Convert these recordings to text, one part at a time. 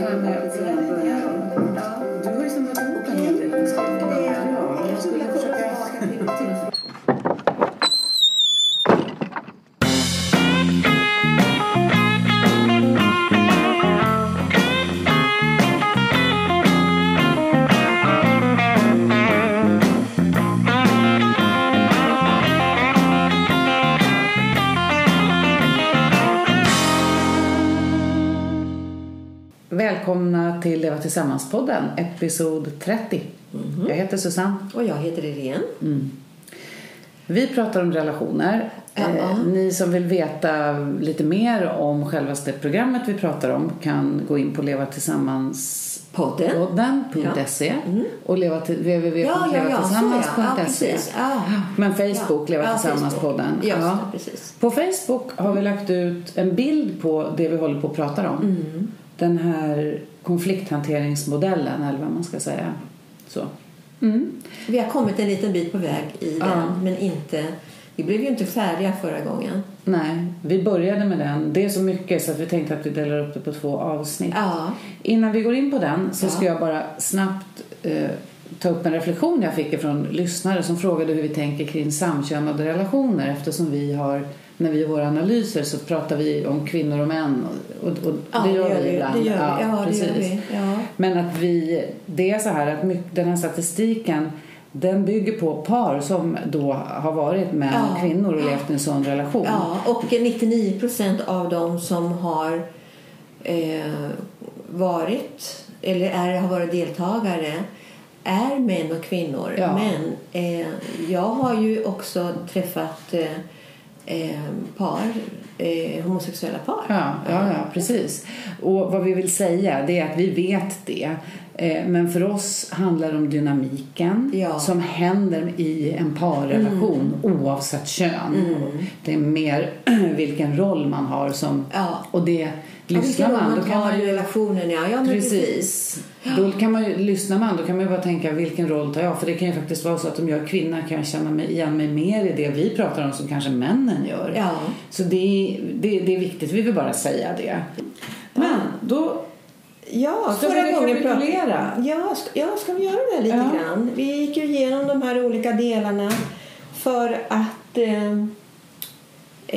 här med att börja Du har ju samlat ihop en hel del Ja, jag skulle försöka... Tillsammans-podden, episod 30. Jag heter Susanne. Och jag heter Irene. Vi pratar om relationer. Ja. Eh, ni som vill veta lite mer om självaste programmet vi pratar om kan gå in på levatillsammans.podden.se Podden. och leva till, Ja, ja, ja, ja. Ja, precis. Ja. Men Facebook, Leva Ja, Tillsammans-podden. På Facebook har vi lagt ut en bild på det vi håller på att prata om. Mm. Den här konflikthanteringsmodellen, eller vad man ska säga. Så. Mm. Vi har kommit en liten bit på väg i Ja. den, men inte... Vi blev ju inte färdiga förra gången. Nej, vi började med den. Det är så mycket så att vi tänkte att vi delar upp det på två avsnitt. Ja. Innan vi går in på den så Ja. ska jag bara snabbt eh, ta upp en reflektion jag fick från lyssnare som frågade hur vi tänker kring samkönade relationer eftersom vi har när vi gör våra analyser så pratar vi om kvinnor och män och, och, och Ja, det gör vi vi. ibland. Det gör vi. Ja, det gör vi. Ja. Men att vi, det är så här att mycket, den här statistiken den bygger på par som då har varit män och Ja. kvinnor och levt i en sån relation. Ja, och 99 procent av dem som har eh, varit eller är, har varit deltagare är män och kvinnor. Ja. Men eh, jag har ju också träffat eh, par, eh, homosexuella par. Ja, ja, ja, precis. Och vad vi vill säga det är att vi vet det. Eh, Men för oss handlar det om dynamiken Ja. som händer i en parrelation oavsett kön. Det är mer vilken roll man har som... Ja. Och det lyssnar man, då kan man ju... relationen. Ja, ja precis. Precis. Då kan man ju, lyssnar man då kan man ju bara tänka vilken roll tar jag? För det kan ju faktiskt vara så att om jag är kvinna kan jag känna mig, igen mig mer i det vi pratar om som kanske männen gör. Ja. Så det, det, det är viktigt, vi vill bara säga det. Men då Ja, Ska förra vi gången pratade ja, ska, ja, ska vi göra det lite Ja. grann? Vi gick ju igenom de här olika delarna för att eh,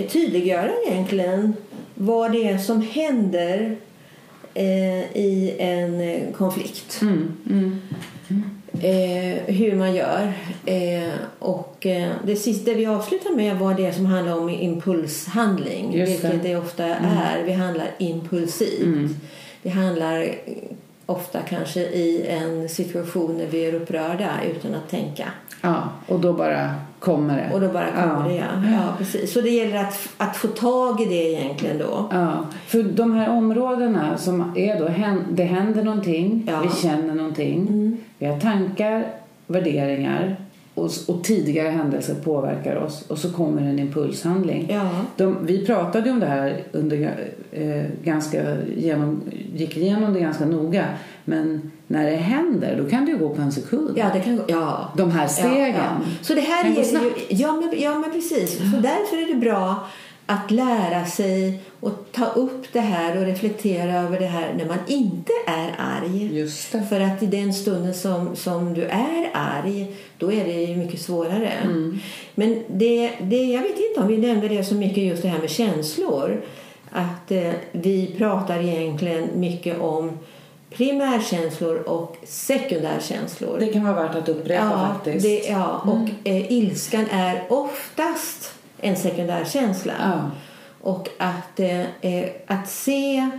tydliggöra egentligen vad det är som händer eh, i en eh, konflikt. Mm, mm. Eh, hur man gör. Eh, och eh, det sista vi avslutar med var det som handlar om impulshandling. Just det. vilket det ofta är. Vi handlar impulsivt. Mm. Vi handlar ofta kanske i en situation när vi är upprörda utan att tänka. Ja, och då bara kommer det. Och då bara kommer ja. det, ja. ja precis. Så det gäller att, att få tag i det egentligen då. Ja, för de här områdena som är då, det händer någonting, Ja. vi känner någonting, vi har tankar, värderingar och, och tidigare händelser påverkar oss och så kommer en impulshandling. Ja. De, vi pratade om det här under eh, ganska genom, gick igenom det ganska noga men när det händer då kan det gå på en sekund. Ja, det kan gå. Ja. De här stegen. Ja, ja. Så det här Kan ju, ja, men, ja men precis. Så därför är det bra att lära sig och ta upp det här och reflektera över det här när man inte är arg. För att i den stunden som, som du är arg, då är det ju mycket svårare. Mm. Men det, det, jag vet inte om vi nämnde det så mycket just det här med känslor. Att eh, vi pratar egentligen mycket om primärkänslor och sekundärkänslor. Det kan vara värt att upprepa Ja, faktiskt. det, ja och eh, ilskan är oftast en sekundär känsla. Ja. Och att, eh, eh, att se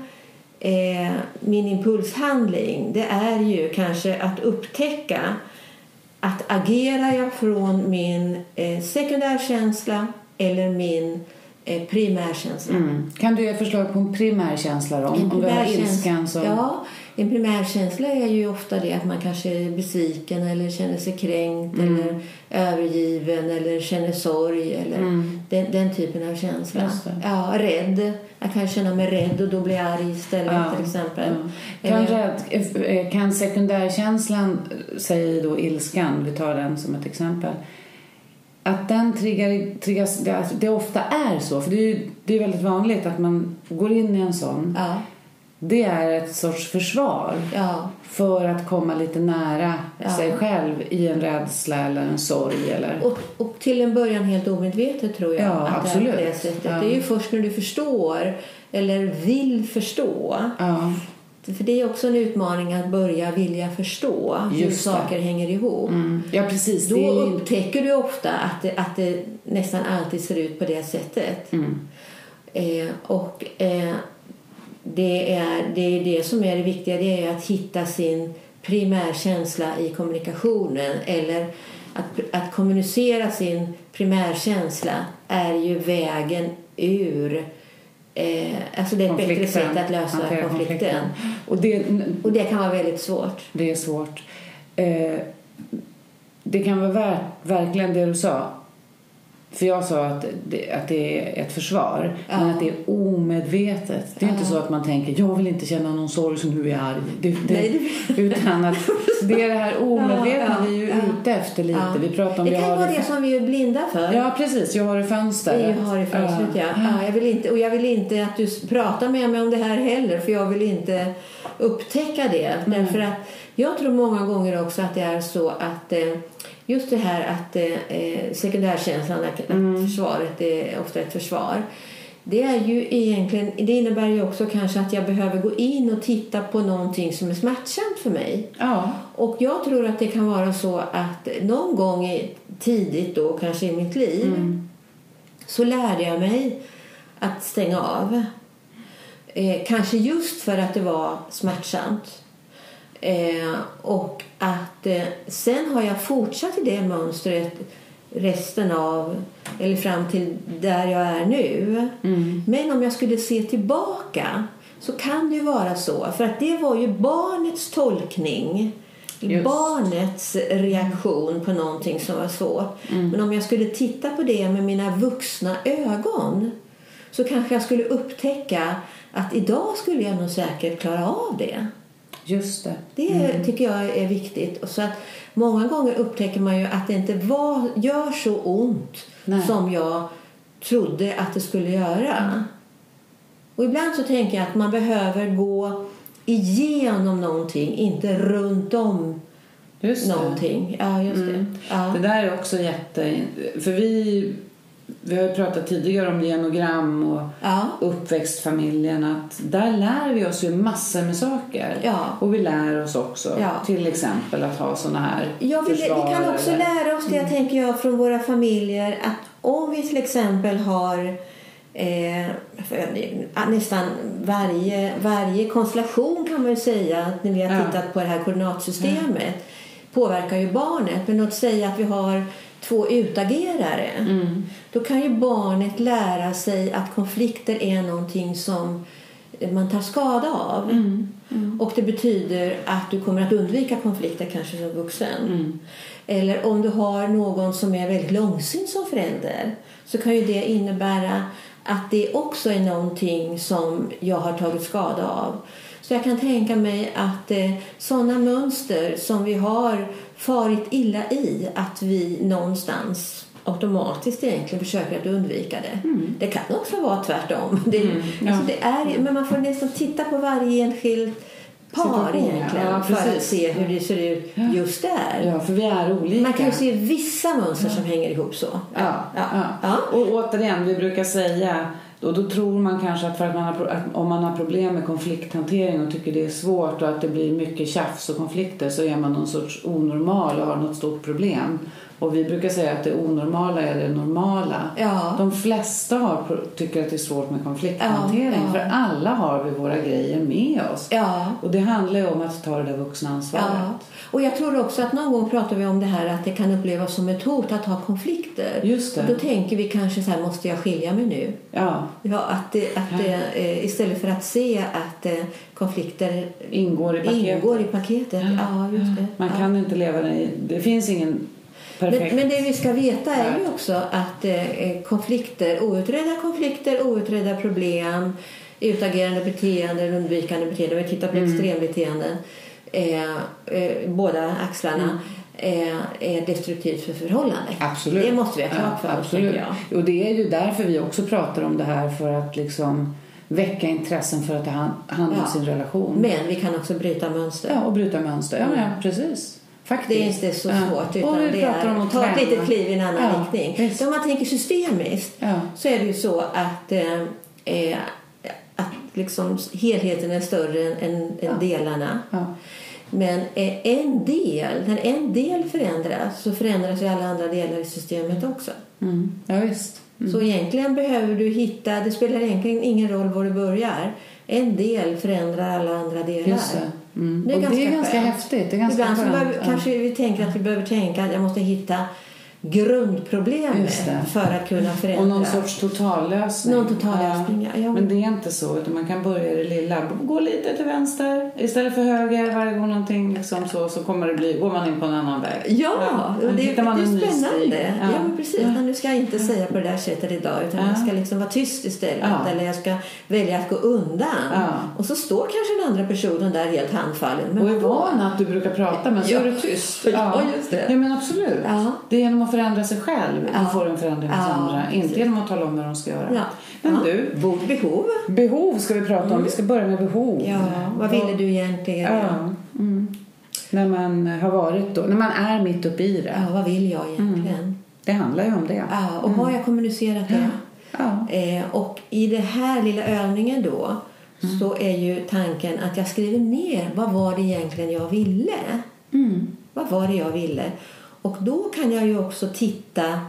eh, min impulshandling det är ju kanske att upptäcka att agerar jag från min eh, sekundärkänsla eller min eh, primärkänsla. Mm. Kan du ge förslag på en primärkänsla då? Om, om du har ilskan som... Ja, en primärkänsla är ju ofta det att man kanske är besviken eller känner sig kränkt Mm. eller övergiven eller känner sorg eller den, den typen av känsla. Mm. Ja, rädd. Jag kan känna mig rädd och då blir jag arg istället Ja, till exempel. ja. Kan, rädd, eh, kan sekundärkänslan, säg då ilskan, vi tar den som ett exempel. Att den triggar, triggas, det, alltså, det ofta är så, för det är ju det är väldigt vanligt att man går in i en sån. Ja. Det är ett sorts försvar Ja. för att komma lite nära Ja. sig själv i en rädsla eller en sorg. Eller... Och, och till en början helt omedvetet tror jag. Ja, att absolut. Det, är det, det är ju först när du förstår eller vill förstå. För det är också en utmaning att börja vilja förstå hur Just det. saker hänger ihop. mm. ja precis. Då det är upptäcker du ofta att det, att det nästan alltid ser ut på det sättet. mm. Eh, och eh, det, är, det är det som är det viktiga, det är att hitta sin primärkänsla i kommunikationen. Eller att, att kommunicera sin primärkänsla är ju vägen ur Eh, alltså det är ett bättre Konflikten. sätt att lösa Hantera konflikten. Och det, Och det kan vara väldigt svårt. det är svårt. Eh, det kan vara ver- verkligen det du sa. För jag sa att det, att det är ett försvar, Ja. men att det är omedvetet. Det är inte Ja. så att man tänker jag vill inte känna någon sorg som du är arg. Det, det, Nej, Utan att det är det här omedvetna Ja, vi är ju ute efter lite. Vi pratar om Det vi kan vara det det som vi är blinda för. Ja, precis. Jag har det fönster. Vi har i fönstret, ja. ja. jag vill inte, och jag vill inte att du pratar med mig om det här heller för jag vill inte upptäcka det. Därför att jag tror många gånger också att det är så att eh, just det här att eh, sekundärkänslan, att att försvaret är ofta ett försvar. Det är ju egentligen, det innebär ju också kanske att jag behöver gå in och titta på någonting som är smärtsamt för mig. Ja. Och jag tror att det kan vara så att någon gång tidigt då, kanske i mitt liv, så lärde jag mig att stänga av. Eh, kanske just för att det var smärtsamt. Eh, och att eh, sen har jag fortsatt i det mönstret resten av, eller fram till där jag är nu. Men om jag skulle se tillbaka så kan det ju vara så, för att det var ju barnets tolkning. Just. Barnets reaktion på någonting som var svårt. Men om jag skulle titta på det med mina vuxna ögon så kanske jag skulle upptäcka att idag skulle jag nog säkert klara av det. Just det. Det tycker jag är viktigt. Och Så att många gånger upptäcker man ju att det inte var, gör så ont Nej. som jag trodde att det skulle göra. Och ibland så tänker jag att man behöver gå igenom någonting, inte runt om Just det. någonting. Ja, just det. Ja. Det där är också jätte... För vi, vi har ju pratat tidigare om genogram och Ja. uppväxtfamiljen. Att där lär vi oss ju massor med saker. Ja. Och vi lär oss också Ja. till exempel att ha såna här Ja, vi, vi kan också eller- lära oss det, tänker jag, från våra familjer. Att om vi till exempel har eh, nästan varje, varje konstellation kan man ju säga, att när vi har tittat på det här koordinatsystemet, påverkar ju barnet. Men låt säga att vi har två utagerare. Mm. Då kan ju barnet lära sig att konflikter är någonting som man tar skada av. Mm. Och det betyder att du kommer att undvika konflikter kanske som vuxen. Mm. Eller om du har någon som är väldigt långsint som förälder så kan ju det innebära att det också är någonting som jag har tagit skada av. Så jag kan tänka mig att eh, sådana mönster som vi har farit illa i, att vi någonstans automatiskt egentligen försöker att undvika det. Det kan också vara tvärtom. Det, Mm. ja. alltså det är, men man får nästan titta på varje enskilt par ja. egentligen Ja, för att se hur det ser ut just där. Ja, för vi är olika. Man kan ju se vissa mönster som hänger ihop så. Ja, ja. ja. ja. Och återigen, vi brukar säga och då tror man kanske att, för att, man har, att om man har problem med konflikthantering och tycker det är svårt och att det blir mycket tjafs och konflikter så är man någon sorts onormal och har något stort problem. Och vi brukar säga att det onormala är det normala. Ja. De flesta har, tycker att det är svårt med konflikthantering Ja, ja. för alla har vi våra grejer med oss. Och det handlar ju om att ta det där vuxna ansvaret. Och jag tror också att någon gång pratar vi om det här att det kan upplevas som ett hot att ha konflikter. Just det. Och då tänker vi kanske så här, måste jag skilja mig nu? Ja, Ja, att det, att det, eh, istället för att se att eh, konflikter ingår i paketet. ingår i paketet. Ja, just det. Man kan inte leva det i... Det finns ingen perfekt... Men, men det vi ska veta är ju också att eh, konflikter, outredda konflikter, outredda problem, utagerande beteenden, undvikande beteenden, vi tittar på Mm. extrembeteenden, eh, eh, båda axlarna, eh, är destruktivt för förhållandet. Absolut. Det måste vi ha klart för oss, absolut. jag. Och det är ju därför vi också pratar om det här för att liksom väcka intressen för att ta hand, om Ja. sin relation. Men vi kan också bryta mönster. Ja, och bryta mönster. Ja, ja precis. Faktiskt. Det är inte så Ja. svårt. Utan och vi det är att ta ett litet kliv i en annan Ja, riktning. visst. Så om man tänker systemiskt Ja. så är det ju så att, eh, eh, att liksom helheten är större än, än Ja. delarna. Ja. Men en del, när en del förändras så förändras ju alla andra delar i systemet också. Mm. ja, visst. Så egentligen behöver du hitta, det spelar egentligen ingen roll var du börjar. En del förändrar alla andra delar. Just det. Mm. Det är och det är ganska ganska skönt. häftigt. Det är ganska Ibland behöver, kanske vi tänker att vi behöver tänka att jag måste hitta grundproblemet för att kunna förändra. Och någon sorts totallösning. Någon totallösning, ja. Ja, men- det är inte så. Utan man kan börja i det lilla. Gå lite till vänster istället för höger. Varje gång någonting liksom så, så kommer det bli, går man in på en annan väg. Ja, Då och det, hittar man det är spännande. Ja. men precis. Ja. Men nu ska jag inte säga på det där sättet idag utan Ja. jag ska liksom vara tyst istället. Ja. Eller jag ska välja att gå undan. Ja. Och så står kanske den andra personen där helt handfallen. Men Och är van att du brukar prata men så Ja. är du tyst. Ja, just det. Ja men absolut. Ja. Det är genom att förändra sig själv Ja. får en förändring hos Ja, andra. Inte genom att tala om vad de ska göra. Ja. Men du, behov. behov ska vi prata om. Vi ska börja med behov. Ja, vad ville du egentligen? Mm. När man har varit då, när man är mitt uppe i det. Ja, vad vill jag egentligen? Det handlar ju om det. Ja, och har jag kommunicerat det? Ja. Eh, och i den här lilla övningen då så är ju tanken att jag skriver ner vad var det egentligen jag ville. Mm. Vad var det jag ville? Och då kan jag ju också titta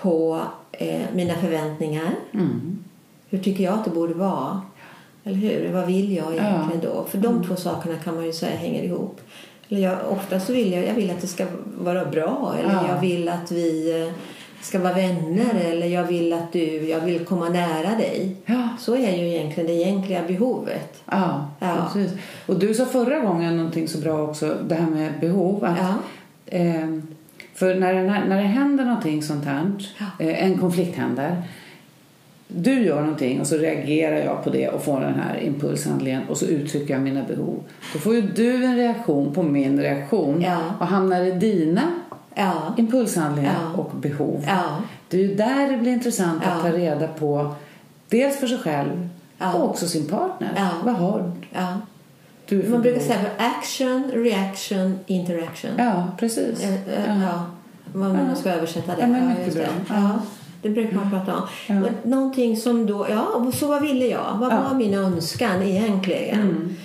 på eh, mina förväntningar. Mm. Hur tycker jag att det borde vara? Eller hur? Vad vill jag egentligen då? För de två sakerna kan man ju säga hänger ihop. Eller jag, ofta så vill jag, jag vill att det ska vara bra. Eller Ja. jag vill att vi eh, ska vara vänner. Eller jag vill att du, jag vill komma nära dig. Ja. Så är ju egentligen det egentliga behovet. Ja, Ja. precis. Och du sa förra gången någonting så bra också, det här med behov. Att, Ja. För när, här, när det händer någonting sånt här, eh, en konflikt händer. Du gör någonting och så reagerar jag på det och får den här impulshandlingen och så uttrycker jag mina behov. Då får ju du en reaktion på min reaktion Ja. och hamnar i dina Ja. impulshandlingar Ja. och behov. Det är ju där det blir intressant att ta reda på dels för sig själv och också sin partner. Vad har. Du Man brukar säga action, reaction, interaction. Ja, precis. Eh, eh, Ja. Ja. Vad man ska översätta det. Ja, men mycket bra. Ja. Ja. Det brukar man prata om. Ja. Någonting som då, ja, så vad ville jag? Vad Ja. var min önskan egentligen? Mm.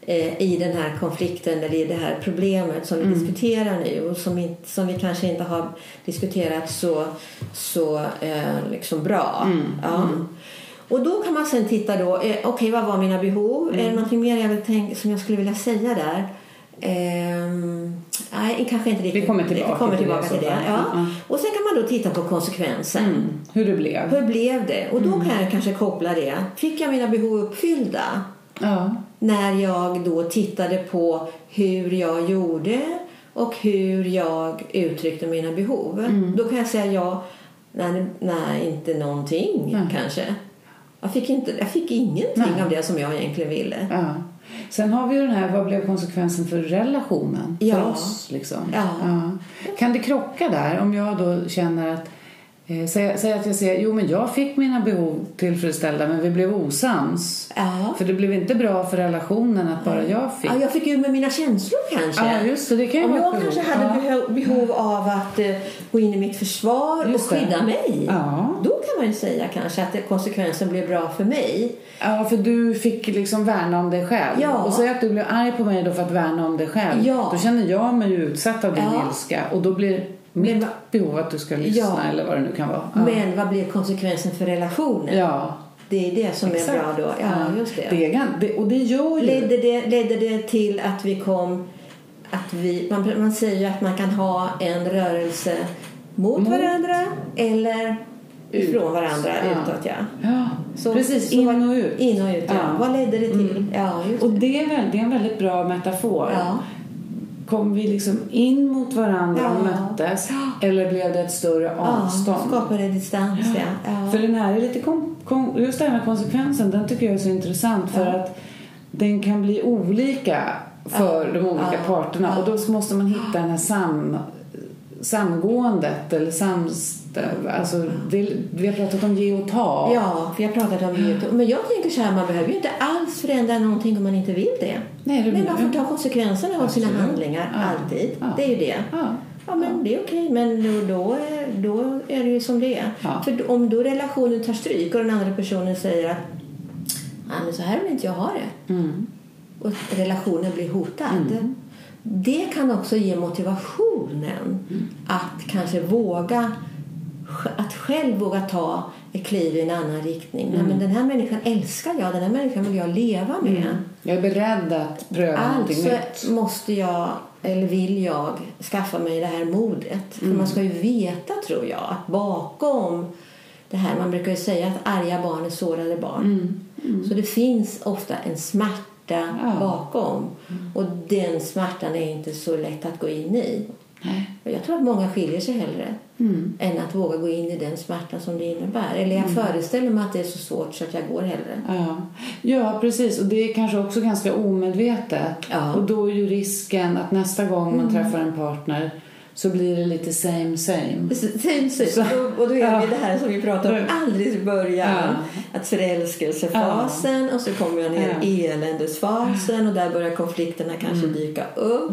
Eh, I den här konflikten eller i det här problemet som vi Mm. diskuterar nu och som, inte, som vi kanske inte har diskuterat så, så eh, liksom bra. Mm. Ja. Och då kan man sen titta då, eh, okej vad var mina behov? Mm. Är det någonting mer jag vill tänka, som jag skulle vilja säga där? Ehm, nej, kanske inte riktigt. Vi kommer tillbaka Vi kommer till det tillbaka till det. Ja. Ja. Och sen kan man då titta på konsekvensen. Mm. Hur det blev. Hur blev det? Och då Mm. kan jag kanske koppla det. Fick jag mina behov uppfyllda? Ja. När jag då tittade på hur jag gjorde och hur jag uttryckte mina behov. Mm. Då kan jag säga ja, nej, nej inte någonting kanske. Jag fick, inte, jag fick ingenting Nej. av det som jag egentligen ville. ja. Sen har vi ju den här, vad blev konsekvensen för relationen? För Ja. oss liksom. Ja. Kan det krocka där om jag då känner att säg, säg att jag säger, jo men jag fick mina behov tillfredsställda men vi blev osams. Ja. För det blev inte bra för relationen att bara jag fick. Ja, jag fick ur med mina känslor kanske. Ja, just det. Det kan ju Om jag ett kanske behov. hade Ja. behov, behov av att eh, gå in i mitt försvar Just och det. skydda mig. Ja. Då kan man ju säga kanske att det- konsekvensen blev bra för mig. Ja, för du fick liksom värna om dig själv. Ja. Och säg att du blev arg på mig då för att värna om dig själv. Ja. Då känner jag mig ju utsatt av din Ja. ilska. Och då blir Men va- behov att du ska lyssna Ja. eller vad det nu kan vara. Ja. Men vad blev konsekvensen för relationen? ja. Det är det som är Exakt. bra då. Ja, just det. det, är, det och det gör ju... Ledde det, ledde det till att vi kom... Att vi, man, man säger ju att man kan ha en rörelse mot, Mot. varandra eller Ut. ifrån varandra Ja. utåt. Ja. Ja, Så- precis. så In och ut. In och ut, ja. Ja. Mm. Vad ledde det till? Ja, just Och det. det är, väl, det är en väldigt bra metafor. Ja. Kom vi liksom in mot varandra och Ja. möttes? Eller blev det ett större Ja, avstånd? skapade distans, ja. ja. För den här är lite kon, kon, just det här med konsekvensen, den tycker jag är så intressant för Ja. att den kan bli olika för Ja. de olika Ja. parterna Ja. och då måste man hitta den här sam, samgåendet eller sams, Alltså, det, vi har pratat om ge och ta. Ja, vi har pratat om det. Men jag tänker så här, man behöver ju inte alls förändra någonting om man inte vill det. Nej, det Men man får ta konsekvenserna av sina handlingar, Ja. alltid. Ja. Det är ju det. Ja. Ja, men det är okej. Men då, då, är, då är det ju som det är. Ja. För om då relationen tar stryk och den andra personen säger att "Ja, men så här vill inte jag ha det. Mm. Och relationen blir hotad. Det kan också ge motivationen att kanske våga att själv våga ta ett kliv i en annan riktning. Nej, men den här människan älskar jag, den här människan vill jag leva med. Jag är beredd att pröva någonting Alltså nytt. måste jag, eller vill jag, skaffa mig det här modet. För man ska ju veta, tror jag, att bakom det här, man brukar ju säga att arga barn är sårade barn. Så det finns ofta en smärta Ja. bakom. Och den smärtan är inte så lätt att gå in i. Nej. Jag tror att många skiljer sig hellre än att våga gå in i den smärta som det innebär. Eller jag föreställer mig att det är så svårt så att jag går hellre. Ja. ja, precis. Och det är kanske också ganska omedvetet. Ja. Och då är ju risken att nästa gång man träffar en partner så blir det lite same same. Same, same. Så- Och, då är Ja. det här som vi pratade om alldeles i början. Ja. Att förälskelsefasen och så kommer jag ner i eländesfasen och där börjar konflikterna kanske Mm. dyka upp.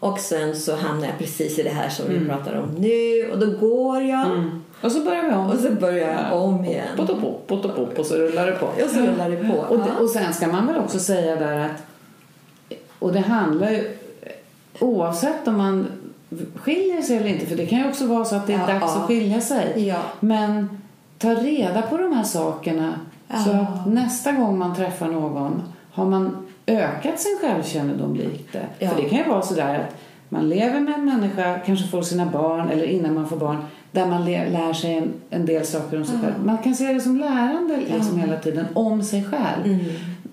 Och sen så hamnar jag precis i det här som vi pratar om nu och då går jag Mm. Och så börjar vi om. och så börjar jag om igen. Pop, och pop, pop, pop, och så rullar det på. Och så rullar det på. Och, det, och sen ska man väl också säga där att och det handlar ju oavsett om man skiljer sig eller inte för det kan ju också vara så att det är Ja, dags ja. att skilja sig. Ja. Men ta reda på de här sakerna så att nästa gång man träffar någon har man ökat sin självkännedom lite. Ja. För det kan ju vara så där att man lever med en människa, kanske får sina barn eller innan man får barn där man lär sig en, en del saker om sig själv. Man kan se det som lärande liksom hela tiden om sig själv. Mm.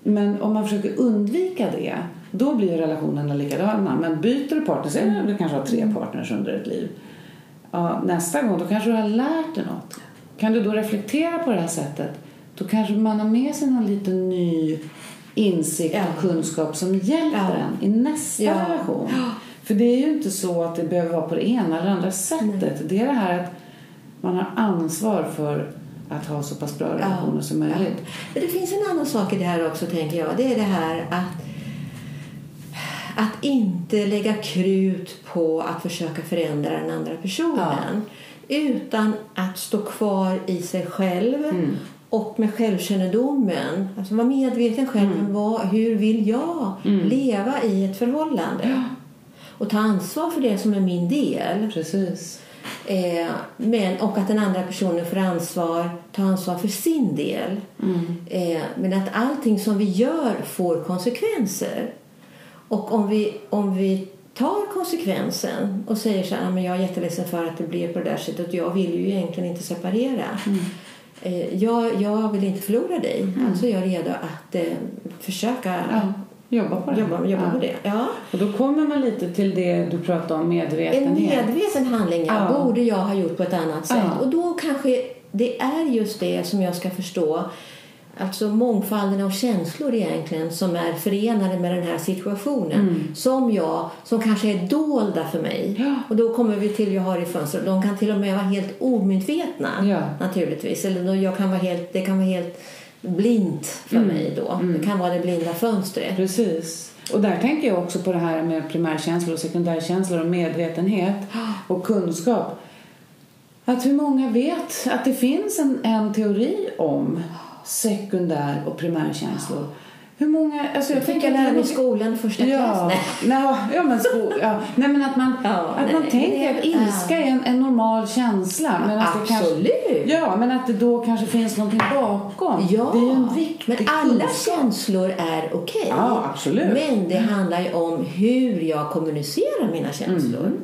Men om man försöker undvika det då blir relationerna likadana. Men byter du partner, säg att du kanske har tre partners under ett liv. Ja, nästa gång då kanske du har lärt dig något. Kan du då reflektera på det här sättet då kanske man har med sig någon liten ny insikt Ja. och kunskap som hjälper Ja. en i nästa Ja. relation. För det är ju inte så att det behöver vara på det ena eller andra sättet. Det är det här att man har ansvar för att ha så pass bra relationer som möjligt. Det finns en annan sak i det här också, tänker jag. Det är det här att, att inte lägga krut på att försöka förändra den andra personen. Utan att stå kvar i sig själv och med självkännedomen. Alltså vara medveten själv om vad, hur vill jag leva i ett förhållande. Och ta ansvar för det som är min del. Precis. Eh, men, och att den andra personen får ansvar, ta ansvar för sin del. Eh, men att allting som vi gör får konsekvenser. Och om vi, om vi tar konsekvensen och säger så här, "Ah, men jag är jätteledsen för att det blev på det där sättet och jag vill ju egentligen inte separera. Eh, jag, jag vill inte förlora dig. Alltså är jag redo att eh, försöka Ja, jobba på det. jobba, jobba ja. på det. Ja. Och då kommer man lite till det du pratade om, En medvetenhet. medveten handling ja. Borde jag ha gjort på ett annat sätt. Och då kanske det är just det som jag ska förstå. Alltså mångfalden av känslor egentligen som är förenade med den här situationen. Som jag, som kanske är dolda för mig. Ja. Och då kommer vi till jag har i fönstret. De kan till och med vara helt omedvetna Ja. naturligtvis. Eller jag kan vara helt, det kan vara helt blint för mig då. Det kan vara det blinda fönstret. Precis. Och där tänker jag också på det här med primärkänslor och sekundärkänslor och medvetenhet och kunskap. Att hur många vet att det finns en, en teori om sekundär och primärkänslor? Hur många... Alltså Jag jag lära mig i skolan första klass. Ja, Nej. nej, ja, men sko, ja. nej men att man, Ja, att man nej, tänker att ilska är en, en normal känsla. Men att det kanske, Absolut. ja, men att det då kanske finns någonting bakom. Ja, det är en viktig men alla kunskap. känslor är okej. Ja, absolut. Men det handlar ju om hur jag kommunicerar mina känslor. Mm.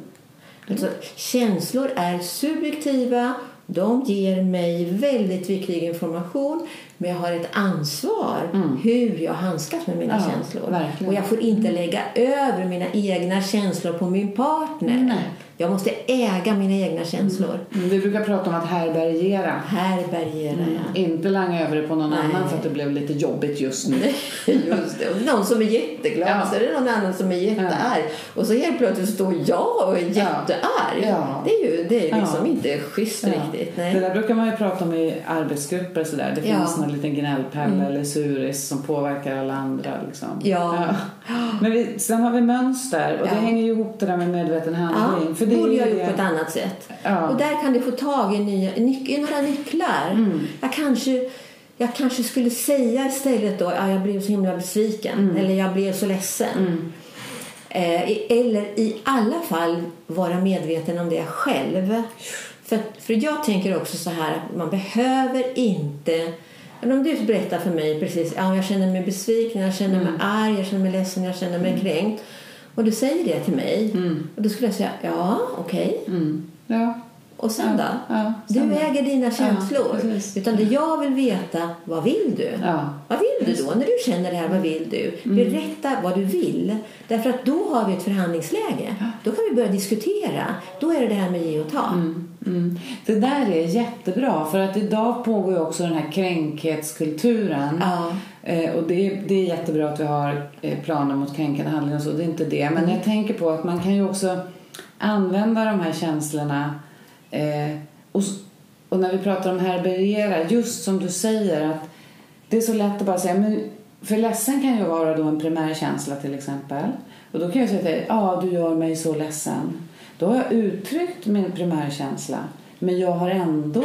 Alltså, känslor är subjektiva. De ger mig väldigt viktig information. Men jag har ett ansvar hur jag handskas med mina Ja, känslor. verkligen. Och jag får inte lägga över mina egna känslor på min partner. Nej. Jag måste äga mina egna känslor. Mm, Vi brukar prata om att härbärgera. Härbärgerar jag. Inte langa över det på någon Nej. annan för att det blev lite jobbigt just nu. Just det. Någon som är jätteglad Ja. så är det någon annan som är jättearg. Och så helt plötsligt står jag och är jättearg. Ja. Det är ju det är liksom Ja. inte schysst riktigt. Nej. Det där brukar man ju prata om i arbetsgrupper sådär. Det Ja. finns någon liten gnällpelle eller suris som påverkar alla andra liksom. Ja. Men vi, sen har vi mönster och Ja. det hänger ju ihop det där med medveten Ja, handling. det det är borde jag det- gjort på ett annat sätt. Ja. Och där kan du få tag i, nya, i några nycklar. Mm. Jag, kanske, jag kanske skulle säga istället då, ja, jag blev så himla besviken. Mm. Eller jag blev så ledsen. Eh, i- eller i alla fall vara medveten om det själv. För, för jag tänker också så här att man behöver inte men om du berättar för mig precis, ja, jag känner mig besviken, jag känner Mm. mig arg, jag känner mig ledsen, jag känner mig kränkt. Och du säger det till mig. Och då skulle jag säga, ja, okej. Mm. Ja. Och sen Ja, då? ja, du sen äger dina känslor. precis. Utan det jag vill veta, vad vill du? Ja. Vad vill du då? När du känner det här, vad vill du? Mm. Berätta vad du vill. Därför att då har vi ett förhandlingsläge. Då kan vi börja diskutera. Då är det det här med ge och ta. Mm. Det där är jättebra för att idag pågår ju också den här kränkhetskulturen. Ja. Eh, och det, är- det är jättebra att vi har eh, planer mot kränkande handlingar och så, det är inte det. Men jag tänker på att man kan ju också använda de här känslorna eh, och, och när vi pratar om härbärgera, just som du säger att det är så lätt att bara säga men för ledsen kan ju vara då en primärkänsla till exempel. Och då kan jag säga till dig, ja du gör mig så ledsen. Då har jag uttryckt min primärkänsla men jag har ändå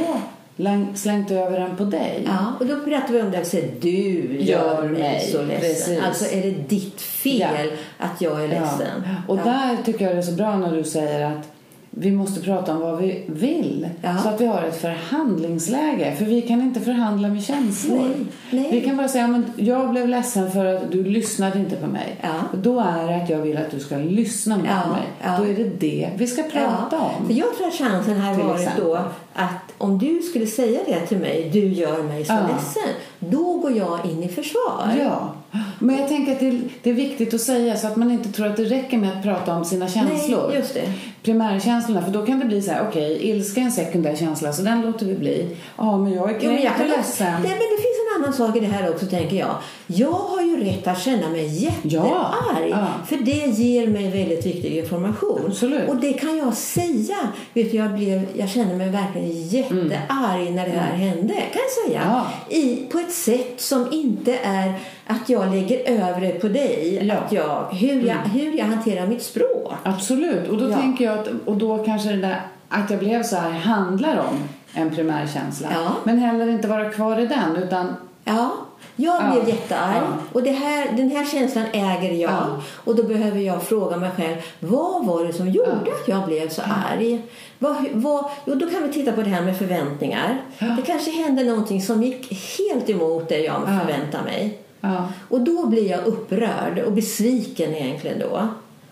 slängt över den på dig. Ja, och då pratar vi om det och säger du gör mig så ledsen. Precis. Alltså är det ditt fel Ja. att jag är ledsen? Ja. Och Ja. där tycker jag det är så bra när du säger att vi måste prata om vad vi vill. Ja. Så att vi har ett förhandlingsläge. För vi kan inte förhandla med känslor. Nej, nej. Vi kan bara säga att jag blev ledsen för att du lyssnade inte på mig. Ja. Då är det att jag vill att du ska lyssna med Ja, mig. Då är det det vi ska prata om. För jag tror att chansen här varit då att om du skulle säga det till mig, du gör mig så Ja. ledsen, då går jag in i försvar. Ja, men jag tänker att det är, det är viktigt att säga så att man inte tror att det räcker med att prata om sina känslor. Nej, just det. Primärkänslorna, för då kan det bli så här, okej, ilska är en sekundär känsla så den låter vi bli. Ja, men jag är kränkt och ledsen. nej, men det annan sak i det här också tänker jag. Jag har ju rätt att känna mig jättearg. Ja. För det ger mig väldigt viktig information. Absolut. Och det kan jag säga. Vet du, jag, blev, jag kände mig verkligen jättearg när det här hände. Kan jag säga. Ja. I, på ett sätt som inte är att jag lägger över det på dig. Ja. Att jag, hur, jag, hur jag hanterar mitt språk. Absolut, och då tänker jag att, och då kanske det där att jag blev så här handlar om en primärkänsla. Ja. Men heller inte vara kvar i den utan Ja, jag Ja. blev jättearg. Ja. Och det här, den här känslan äger jag. Ja. Och då behöver jag fråga mig själv, vad var det som gjorde Ja. att jag blev så arg? Vad, vad, jo, då kan vi titta på det här med förväntningar. Det kanske hände någonting som gick helt emot det jag Ja. förväntade mig. ja, Och då blir jag upprörd och besviken egentligen då.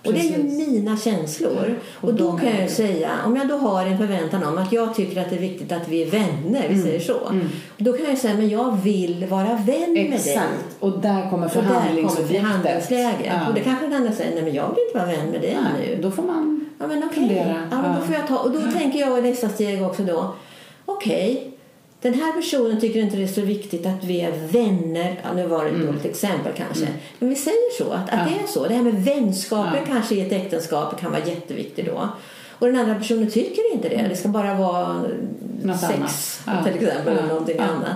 Och det är ju mina känslor. Och, Och då kan jag säga, om jag då har en förväntan om att jag tycker att det är viktigt att vi är vänner, Mm. vi säger så. Då kan jag säga, men jag vill vara vän med dig. exakt. Och där kommer Och förhandlingsobjektet. förhandlingsläget. Ja. Och det kanske den andra säger, nej men jag vill inte vara vän med dig Nej, nu. då får man Ja men okej. fundera. Ja, men då Ja. får jag ta, och då tänker jag i nästa steg också då, okej. Den här personen tycker inte det är så viktigt att vi är vänner. Ja, nu var det ett dåligt exempel kanske. Men vi säger så, att, att Mm. Ja. det är så. Det här med vänskapen Ja. kanske i ett äktenskap kan vara jätteviktigt då. Och den andra personen tycker inte det. Det ska bara vara Något sex annat. Till exempel eller någonting annat.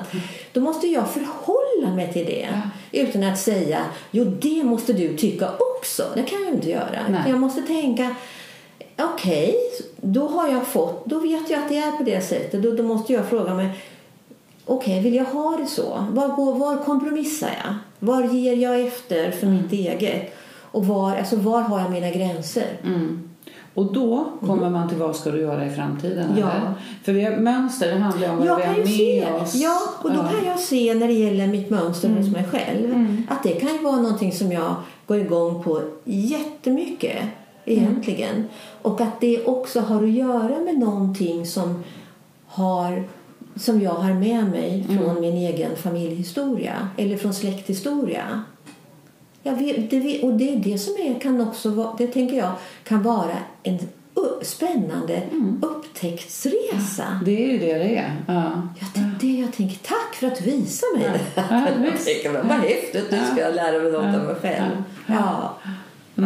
Då måste jag förhålla mig till det. Utan att säga, jo det måste du tycka också. Det kan jag inte göra. Nej. Jag måste tänka, okej, då har jag fått, då vet jag att det är på det sättet. Då, då måste jag fråga mig, okej, vill jag ha det så? Var, går, var kompromissar jag? Var ger jag efter för mitt eget? Och var, alltså, var har jag mina gränser? Mm. Och då kommer man till vad ska du göra i framtiden? Ja. Eller? För vi har, mönster det handlar om vad Jag vi har med se, oss. ja, och då kan jag se när det gäller mitt mönster hos mig själv att det kan ju vara någonting som jag går igång på jättemycket egentligen. Och att det också har att göra med någonting som har som jag har med mig från min egen familjehistoria eller från släkthistoria. Jag vet, det, och det är det som är, kan också vara, det tänker jag kan vara en spännande upptäcktsresa. Det är ju det det är. Ja. Ja, det är det jag tänker. Tack för att visa mig det. Ja, jag tänker, vad häftigt, nu ska jag lära mig något av mig själv. Ja.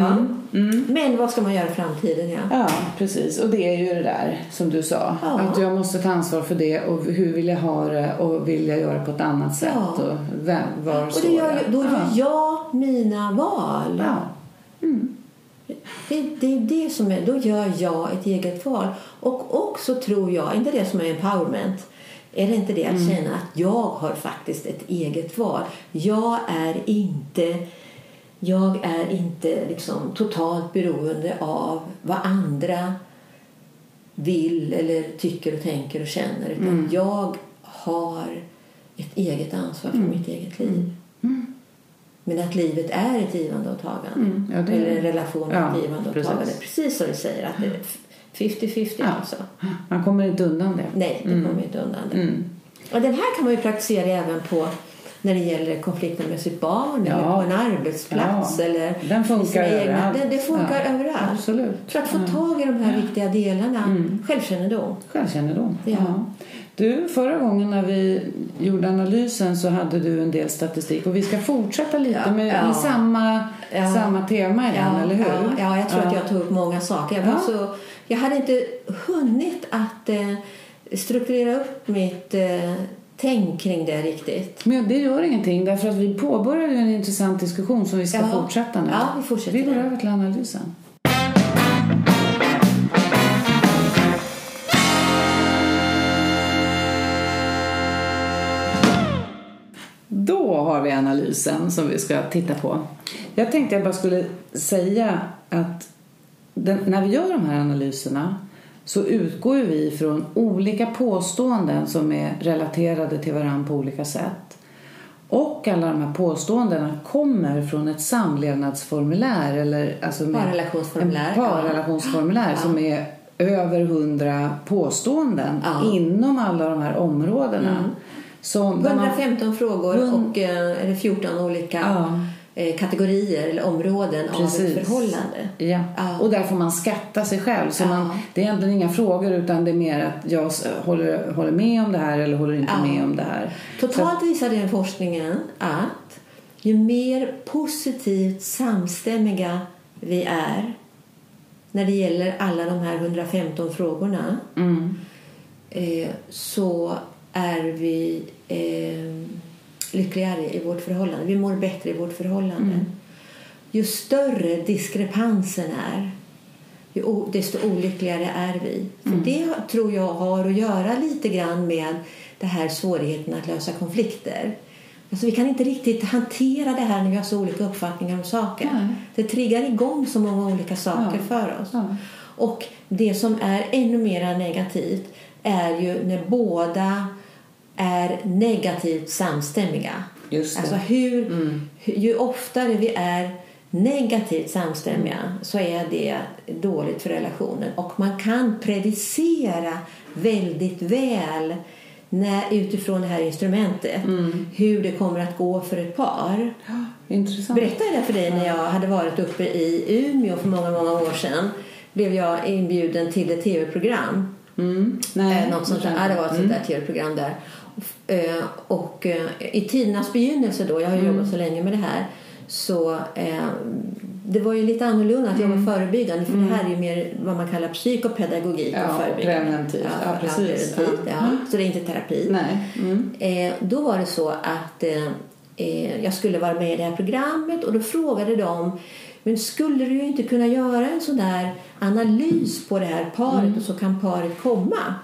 Ja. Men vad ska man göra i framtiden? Ja. Ja, precis. Och det är ju det där som du sa. Ja. Att jag måste ta ansvar för det och hur vill jag ha det och vill jag göra på ett annat sätt Ja. och vem, var Och det gör, då gör ja. jag mina val. Ja. Det, det är det som är, då gör jag ett eget val. Och också tror jag, inte det som är empowerment, är det inte det att känna att jag har faktiskt ett eget val. Jag är inte, jag är inte liksom totalt beroende av vad andra vill eller tycker och tänker och känner. Utan jag har ett eget ansvar för mitt eget liv. Men att livet är ett givande och tagande. Mm, ja, det är Eller en relation Ja, ett givande och precis. tagande. Precis som du säger, att det är 50-50 Ja. alltså. Man kommer inte undan det. Nej, det kommer inte undan det. Mm. Och den här kan man ju praktisera även på när det gäller konflikter med sitt barn eller Ja. på en arbetsplats. Ja. Eller Den funkar överallt. Det, det funkar Ja, överallt. absolut. För att få Ja. tag i de här viktiga delarna. Självkännedom. Självkännedom. Ja. Du, förra gången när vi gjorde analysen så hade du en del statistik och vi ska fortsätta lite med, med samma, samma tema igen, eller hur? Ja, ja, jag tror att jag tog upp många saker. Jag, så, jag hade inte hunnit att eh, strukturera upp mitt eh, tänk kring det riktigt. Men det gör ingenting därför att vi påbörjade en intressant diskussion som vi ska Ja. fortsätta nu. Ja, vi fortsätter Vi går över till analysen. Då har vi analysen som vi ska titta på. Jag tänkte jag bara skulle säga att den, när vi gör de här analyserna så utgår vi från olika påståenden som är relaterade till varandra på olika sätt. Och alla de här påståendena kommer från ett samlevnadsformulär eller alltså Parrelationsformulär, En parrelationsformulär ja. som är över hundra påståenden Ja. inom alla de här områdena. Som där man- 115 frågor och eh, eller 14 olika Ja. Eh, kategorier eller områden av Precis. ett förhållande. Ja. Ja. och där får man skatta sig själv. Så Ja. man, det är egentligen inga frågor utan det är mer att jag håller, håller med om det här eller håller inte Ja. med om det här. Totalt visar den forskningen att ju mer positivt samstämmiga vi är när det gäller alla de här 115 frågorna Mm. eh, så är vi eh, lyckligare i vårt förhållande. Vi mår bättre i vårt förhållande. Ju större diskrepansen är desto olyckligare är vi. För Det tror jag har att göra lite grann med det här svårigheten att lösa konflikter. Alltså vi kan inte riktigt hantera det här när vi har så olika uppfattningar om saker. Nej. Det triggar igång så många olika saker Ja. för oss. Ja. Och det som är ännu mer negativt är ju när båda är negativt samstämmiga. Just det. Alltså hur, Mm. ju oftare vi är negativt samstämmiga så är det dåligt för relationen. Och man kan predicera väldigt väl när, utifrån det här instrumentet Mm. hur det kommer att gå för ett par. Intressant. Berättade jag för dig när jag hade varit uppe i Umeå för många, många år sedan. Blev jag inbjuden till ett tv-program. Mm. Nej. Eh, något sånt där. Ja, det var ett sånt där tv-program där. Eh, och eh, i tidernas begynnelse då, jag har ju jobbat så länge med det här, så eh, det var ju lite annorlunda att jobba förebyggande för det här är ju mer vad man kallar psykopedagogik Ja, och förebyggande. preventivt. Ja, precis. Ja. ja. Så det är inte terapi. Nej. Mm. Eh, då var det så att jag skulle vara med i det här programmet och då frågade de men skulle du inte kunna göra en sån där analys på det här paret och så kan paret komma?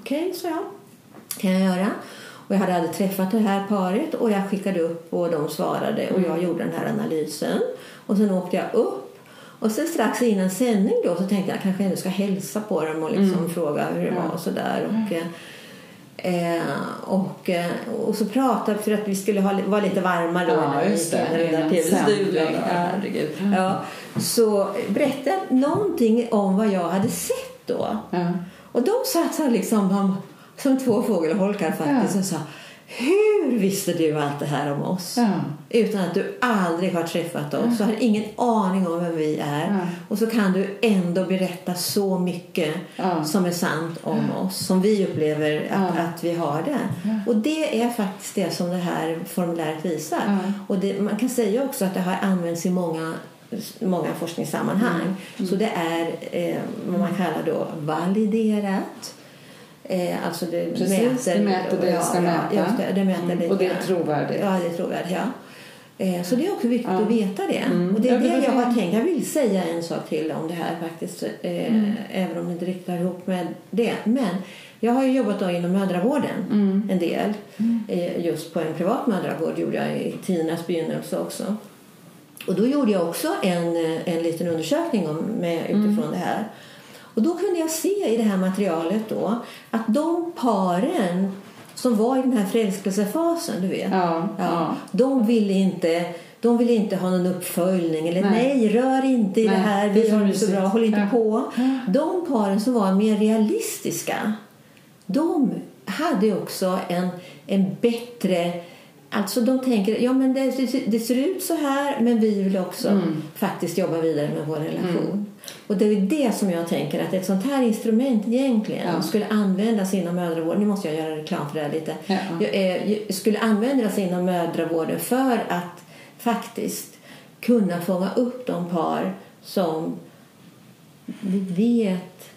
Okej, så jag. Kan jag göra. Och jag hade aldrig träffat det här paret och jag skickade upp och de svarade och jag gjorde den här analysen. Och sen åkte jag upp och sen strax innan sändning då så tänkte jag kanske ändå ska hälsa på dem och liksom fråga hur det var och sådär. Och, eh, Eh, och, eh, och så pratade för att vi skulle ha, vara lite varma då Ja, när vi gick det. in i den där Innan tv-studion. sändning, Ja, herregud. Så berättade någonting om vad jag hade sett då. Och de satt så liksom, som två fågelholkar faktiskt Ja. och sa hur visste du allt det här om oss? Ja. Utan att du aldrig har träffat oss och har ingen aning om vem vi är. Ja. Och så kan du ändå berätta så mycket Ja. som är sant om oss. Som vi upplever att, Ja. att vi har det. Och det är faktiskt det som det här formuläret visar. Ja. Och det, man kan säga också att det har använts i många många forskningssammanhang. Mm. Så det är eh, vad man kallar då validerat. Eh, alltså det Precis, det mäter det det ska mäta. just det, det mäter Mm, det. och det är trovärdigt. Ja, det är trovärdigt. Ja. Eh, så det är också viktigt Ja. att veta det. Mm. Och det är Ja, det jag har tänkt. Jag vill säga en sak till om det här faktiskt. Eh, Mm. Även om det inte riktigt hör ihop med det. Men jag har ju jobbat då inom mödravården Mm. en del. Eh, just på en privat mödravård gjorde jag i tidernas begynnelse också. Och då gjorde jag också en, eh, en liten undersökning om, med, utifrån Mm. det här. Och då kunde jag se i det här materialet då att de paren som var i den här förälskelsefasen, du vet. Ja, ja. De ville inte de ville inte ha någon uppföljning eller nej, Nej. rör inte i Nej, det här, det vi är så har det så bra, håll inte Ja. på. Ja. De paren som var mer realistiska, de hade också en, en bättre Alltså de tänker, ja men det, det, ser ut så här men vi vill också Mm. faktiskt jobba vidare med vår relation. Och det är det som jag tänker att ett sånt här instrument egentligen Ja. skulle användas inom mödravården. Nu måste jag göra reklam för det här lite. Ja. Jag, eh, skulle användas inom mödravården för att faktiskt kunna fånga upp de par som vi vet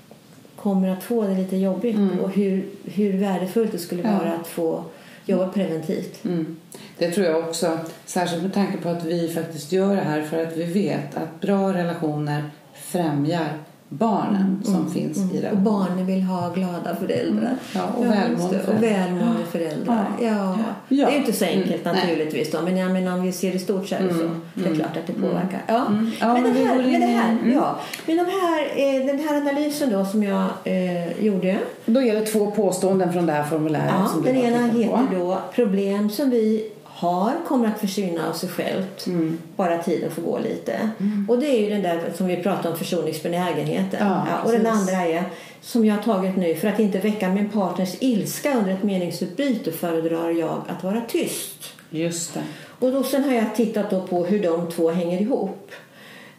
kommer att få det lite jobbigt Mm. och hur, hur värdefullt det skulle Ja. vara att få jobba preventivt. Mm. Det tror jag också, särskilt med tanke på att vi faktiskt gör det här för att vi vet att bra relationer främjar barnen som finns i Mm. Och barnen vill ha glada föräldrar. Ja, och välmående det. föräldrar. Och välmående föräldrar. Ja. Ja. Ja. Det är ju inte så enkelt Mm, naturligtvis då, men jag menar, om vi ser det stort så är det så. Mm, Det är mm, klart att det mm. påverkar. Ja. Mm. Ja, men, men det vi här, men det här, mm. ja. Men de här, eh, den här analysen då som jag eh, gjorde. Då är det två påståenden från det här formuläret Ja, som den ena på. heter då problem som vi har kommer att försvinna av sig självt. Mm. Bara tiden får gå lite. Och det är ju den där som vi pratade om försoningsbenägenheten. Ja, och den andra är som jag har tagit nu för att inte väcka min partners ilska under ett meningsutbyte föredrar jag att vara tyst. Just det. Och då, sen har jag tittat på hur de två hänger ihop.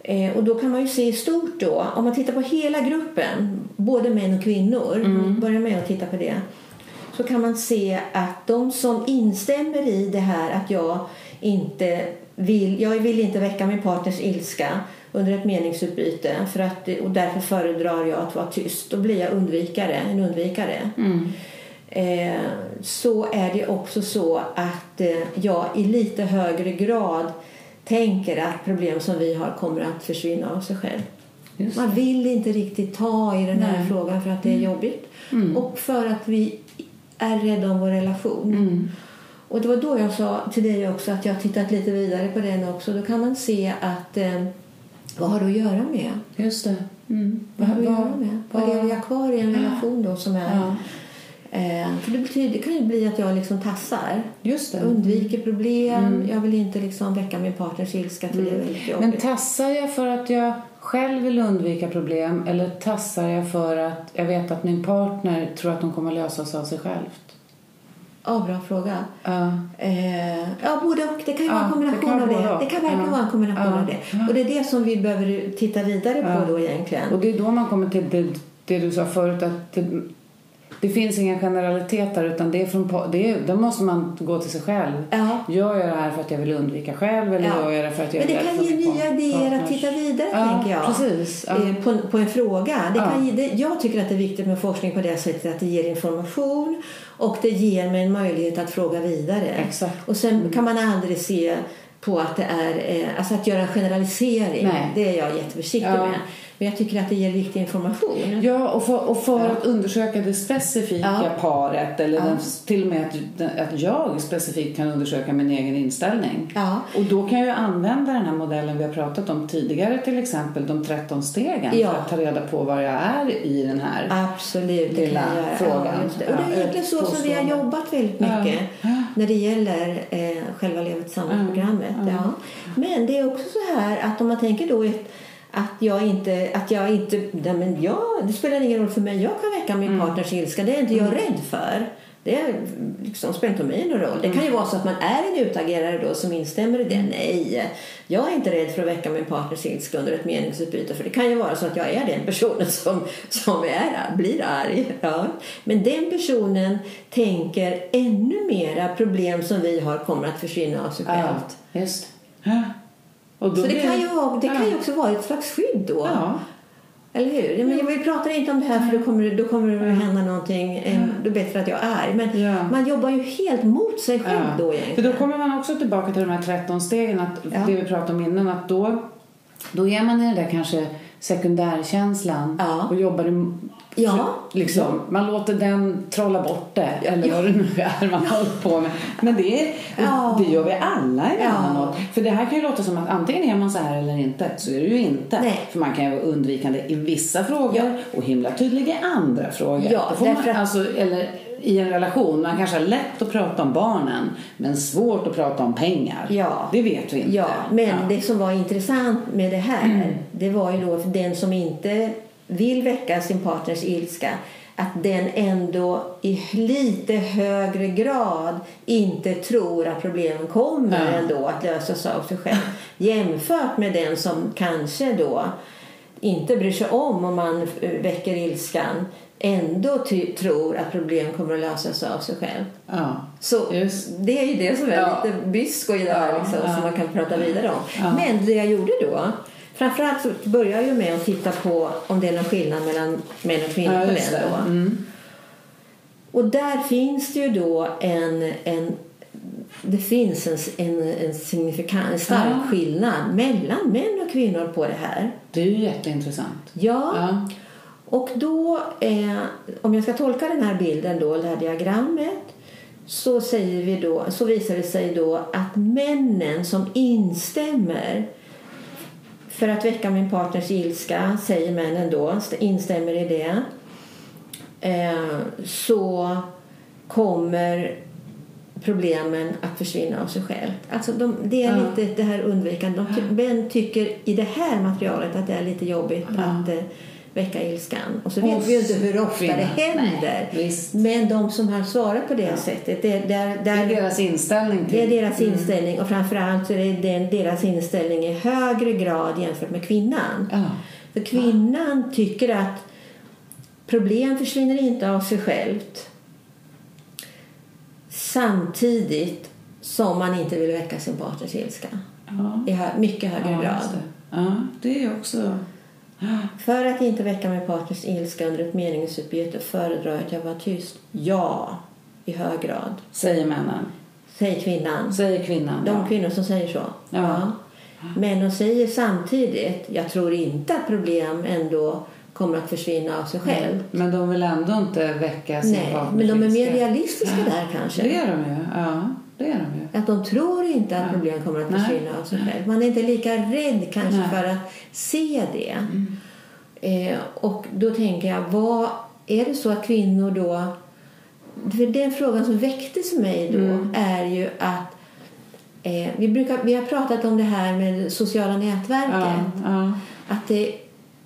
Eh, och då kan man ju se i stort då, om man tittar på hela gruppen, både män och kvinnor, mm. börjar med att titta på det, så kan man se att de som instämmer i det här att jag inte vill, jag vill inte väcka min partners ilska under ett meningsutbyte för att, och därför föredrar jag att vara tyst. Då blir jag undvikare, en undvikare. Mm. Eh, så är det också så att eh, jag i lite högre grad tänker att problem som vi har kommer att försvinna av sig själv. Man vill inte riktigt ta i den här Nej. frågan för att det är jobbigt Mm. och för att vi är rädda om vår relation. Mm. Och det var då jag sa till dig också att jag har tittat lite vidare på den också. Då kan man se att eh, vad har det att göra med? Just det. Mm. Vad har det att göra med? Vad lever jag kvar i en relation då som är... Ja, Eh, för det, betyder, det kan ju bli att jag liksom tassar. just det. Undviker problem. Mm. Jag vill inte liksom väcka min partners ilska det väldigt Men tassar jag för att jag själv vill undvika problem eller tassar jag för att jag vet att min partner tror att de kommer lösa sig av sig självt? Ja, bra fråga. Ja. Eh, ja, både och. Det kan ju Ja, vara en kombination det av det. och. Det kan verkligen Ja. vara en kombination Ja. av det. Och det är det som vi behöver titta vidare på då egentligen. Och det är då man kommer till det, det du sa förut att det, det finns inga generaliteter utan det är från, det är, då måste man gå till sig själv. Ja. Gör jag det här för att jag vill undvika själv eller Ja. gör jag det för att jag Men det kan ge nya idéer att titta vidare, ja, tänker jag. Precis. Ja. eh, På, på en fråga. Det kan ge, det, jag tycker att det är viktigt med forskning på det sättet att det ger information och det ger mig en möjlighet att fråga vidare. Exakt. Och sen kan man aldrig se på att det är, eh, alltså att göra en generalisering. Nej. Det är jag jätteförsiktig Ja. med. Men jag tycker att det ger viktig information. Ja, och för, och för att undersöka det specifika Ja. paret eller Ja. den, till och med att, att jag specifikt kan undersöka min egen inställning. Ja. Och då kan jag använda den här modellen vi har pratat om tidigare, till exempel de 13 stegen Ja. för att ta reda på var jag är i den här. Absolut, Lilla frågan. Ja, det. Och det Ja, är egentligen så som vi har jobbat väldigt Ja. mycket Ja. när det gäller eh, själva Lev tillsammans-programmet. Ja. Ja. Men det är också så här att om man tänker då ett, att jag inte, att jag inte, nej men jag, det spelar ingen roll för mig, jag kan väcka min partners ilska, det är inte jag rädd för. Det är, liksom, spelar inte mig någon roll. Det kan ju vara så att man är en utagerare då som instämmer i det. Nej, jag är inte rädd för att väcka min partners ilska under ett meningsutbyte. För det kan ju vara så att jag är den personen som, som är, blir arg. Ja. Men den personen tänker ännu mera problem som vi har kommer att försvinna av sig självt. Ja, just ja. Då Så det kan, ju, det kan ja. ju också vara ett slags skydd då. Ja. Eller hur? Men vi pratar inte om det här för då kommer, då kommer det att hända någonting. En, då är det bättre att jag är. Men Ja. man jobbar ju helt mot sig själv då För egentligen. då kommer man också tillbaka till de här 13 stegen, att Ja. det vi pratade om innan, att då, då är man i den där kanske sekundärkänslan Ja. och jobbar Ja. liksom, man låter den trolla bort det, eller Ja. vad det nu är man har hållit på med. Men det, är, Ja. det gör vi alla emellanåt. Ja. För det här kan ju låta som att antingen är man så här eller inte, så är det ju inte. Nej. För man kan ju vara undvikande i vissa frågor och himla tydlig i andra frågor. Ja, man, därför att- alltså, eller i en relation, man kanske har lätt att prata om barnen men svårt att prata om pengar. Ja. Det vet vi inte. Ja, men Ja. det som var intressant med det här Mm. det var ju då för den som inte vill väcka sin partners ilska att den ändå i lite högre grad inte tror att problemen kommer Ja. ändå att lösas av sig själv jämfört med den som kanske då inte bryr sig om om man väcker ilskan ändå tror att problem kommer att lösas av sig själv. Ja. Så Just. det är ju det som är Ja. lite bysko i det här liksom, ja. som man kan prata vidare om. Men det jag gjorde då, framförallt så började jag ju med att titta på om det är någon skillnad mellan män och kvinnor på den det. då. Mm. Och där finns det ju då en, en det finns en, en, en signifikant, en stark skillnad mellan män och kvinnor på det här. Det är ju jätteintressant. Ja. Och då, eh, om jag ska tolka den här bilden då, det här diagrammet, så, säger vi då, så visar det sig då att männen som instämmer för att väcka min partners ilska, säger männen då, instämmer i det, eh, så kommer problemen att försvinna av sig själv. Alltså de, det är lite det här undvikande. De män tycker i det här materialet att det är lite jobbigt Ja. att eh, väcka ilskan. Och så vet vi ju inte hur ofta det händer. Nej. Men de som har svarat på det Ja. sättet, det, där, Det är där, deras inställning till... det är deras Mm. inställning och framförallt så är det deras inställning i högre grad jämfört med kvinnan. Ja. För kvinnan tycker att problem försvinner inte av sig självt samtidigt som man inte vill väcka sin partners ilska Ja. i mycket högre Ja, grad. det. Ja, det är också... Ja. För att inte väcka min partners ilska under ett meningsutbyte föredrar jag att jag var tyst. Ja, i hög grad. Säger männen. Säger kvinnan. Säger kvinnan. De ja. kvinnor som säger så. Ja. Men de säger samtidigt, jag tror inte att problem ändå kommer att försvinna av sig själv. Men de vill ändå inte väcka sin Nej, men de är mer realistiska Ja. där kanske. Det är de ju. Ja, det är de ju. Att de tror inte att Ja. problem kommer att försvinna av sig själv. Man är inte lika rädd kanske Nej. för att se det. Mm. Eh, och då tänker jag, vad är det så att kvinnor då... För den frågan som väcktes i mig då Mm. är ju att eh, vi, brukar, vi har pratat om det här med sociala nätverket. Ja, ja. Att det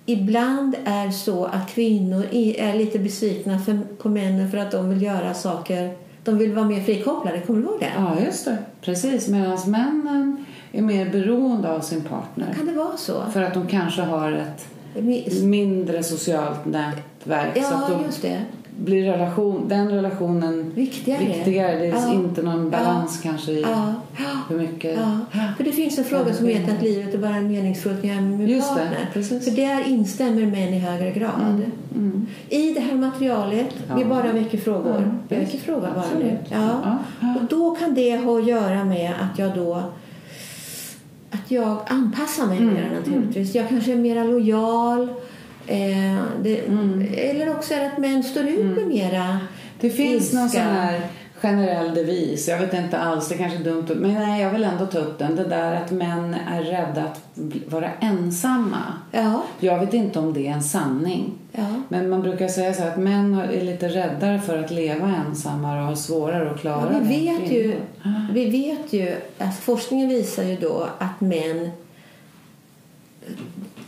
ibland är så att kvinnor är lite besvikna för, på männen för att de vill göra saker. De vill vara mer frikopplade. Kommer du ihåg det? ja, just det. Precis. Medan männen är mer beroende av sin partner. Kan det vara så? För att de kanske har ett mindre socialt nätverk. så att Ja, de just det. Blir relation, den relationen Viktigare. viktigare. Det är Ja. inte någon balans kanske i Ja. hur mycket... Ja. För det finns en fråga som heter att livet är bara meningsfullt när jag är med Just det, partner. precis. För där instämmer män i högre grad. Mm. I det här materialet, vi Ja. bara väcker frågor. Ja, vi väcker frågor bara nu. Ja. Ja, ja. Och då kan det ha att göra med att jag då att jag anpassar mig Mm, mer naturligtvis. Jag kanske är mer lojal. Eh, det, Mm. Eller också är det att män står ut med mera Det finns någon ilska. sån här generell devis, jag vet inte alls, det kanske är dumt, men nej, jag vill ändå ta upp den. Det där att män är rädda att vara ensamma. Ja, Jag vet inte om det är en sanning. ja. Men man brukar säga så här att män är lite räddare för att leva ensamma och har svårare att klara Ja, vi, det vet ju, kvinnor. vi vet ju, alltså forskningen visar ju då att män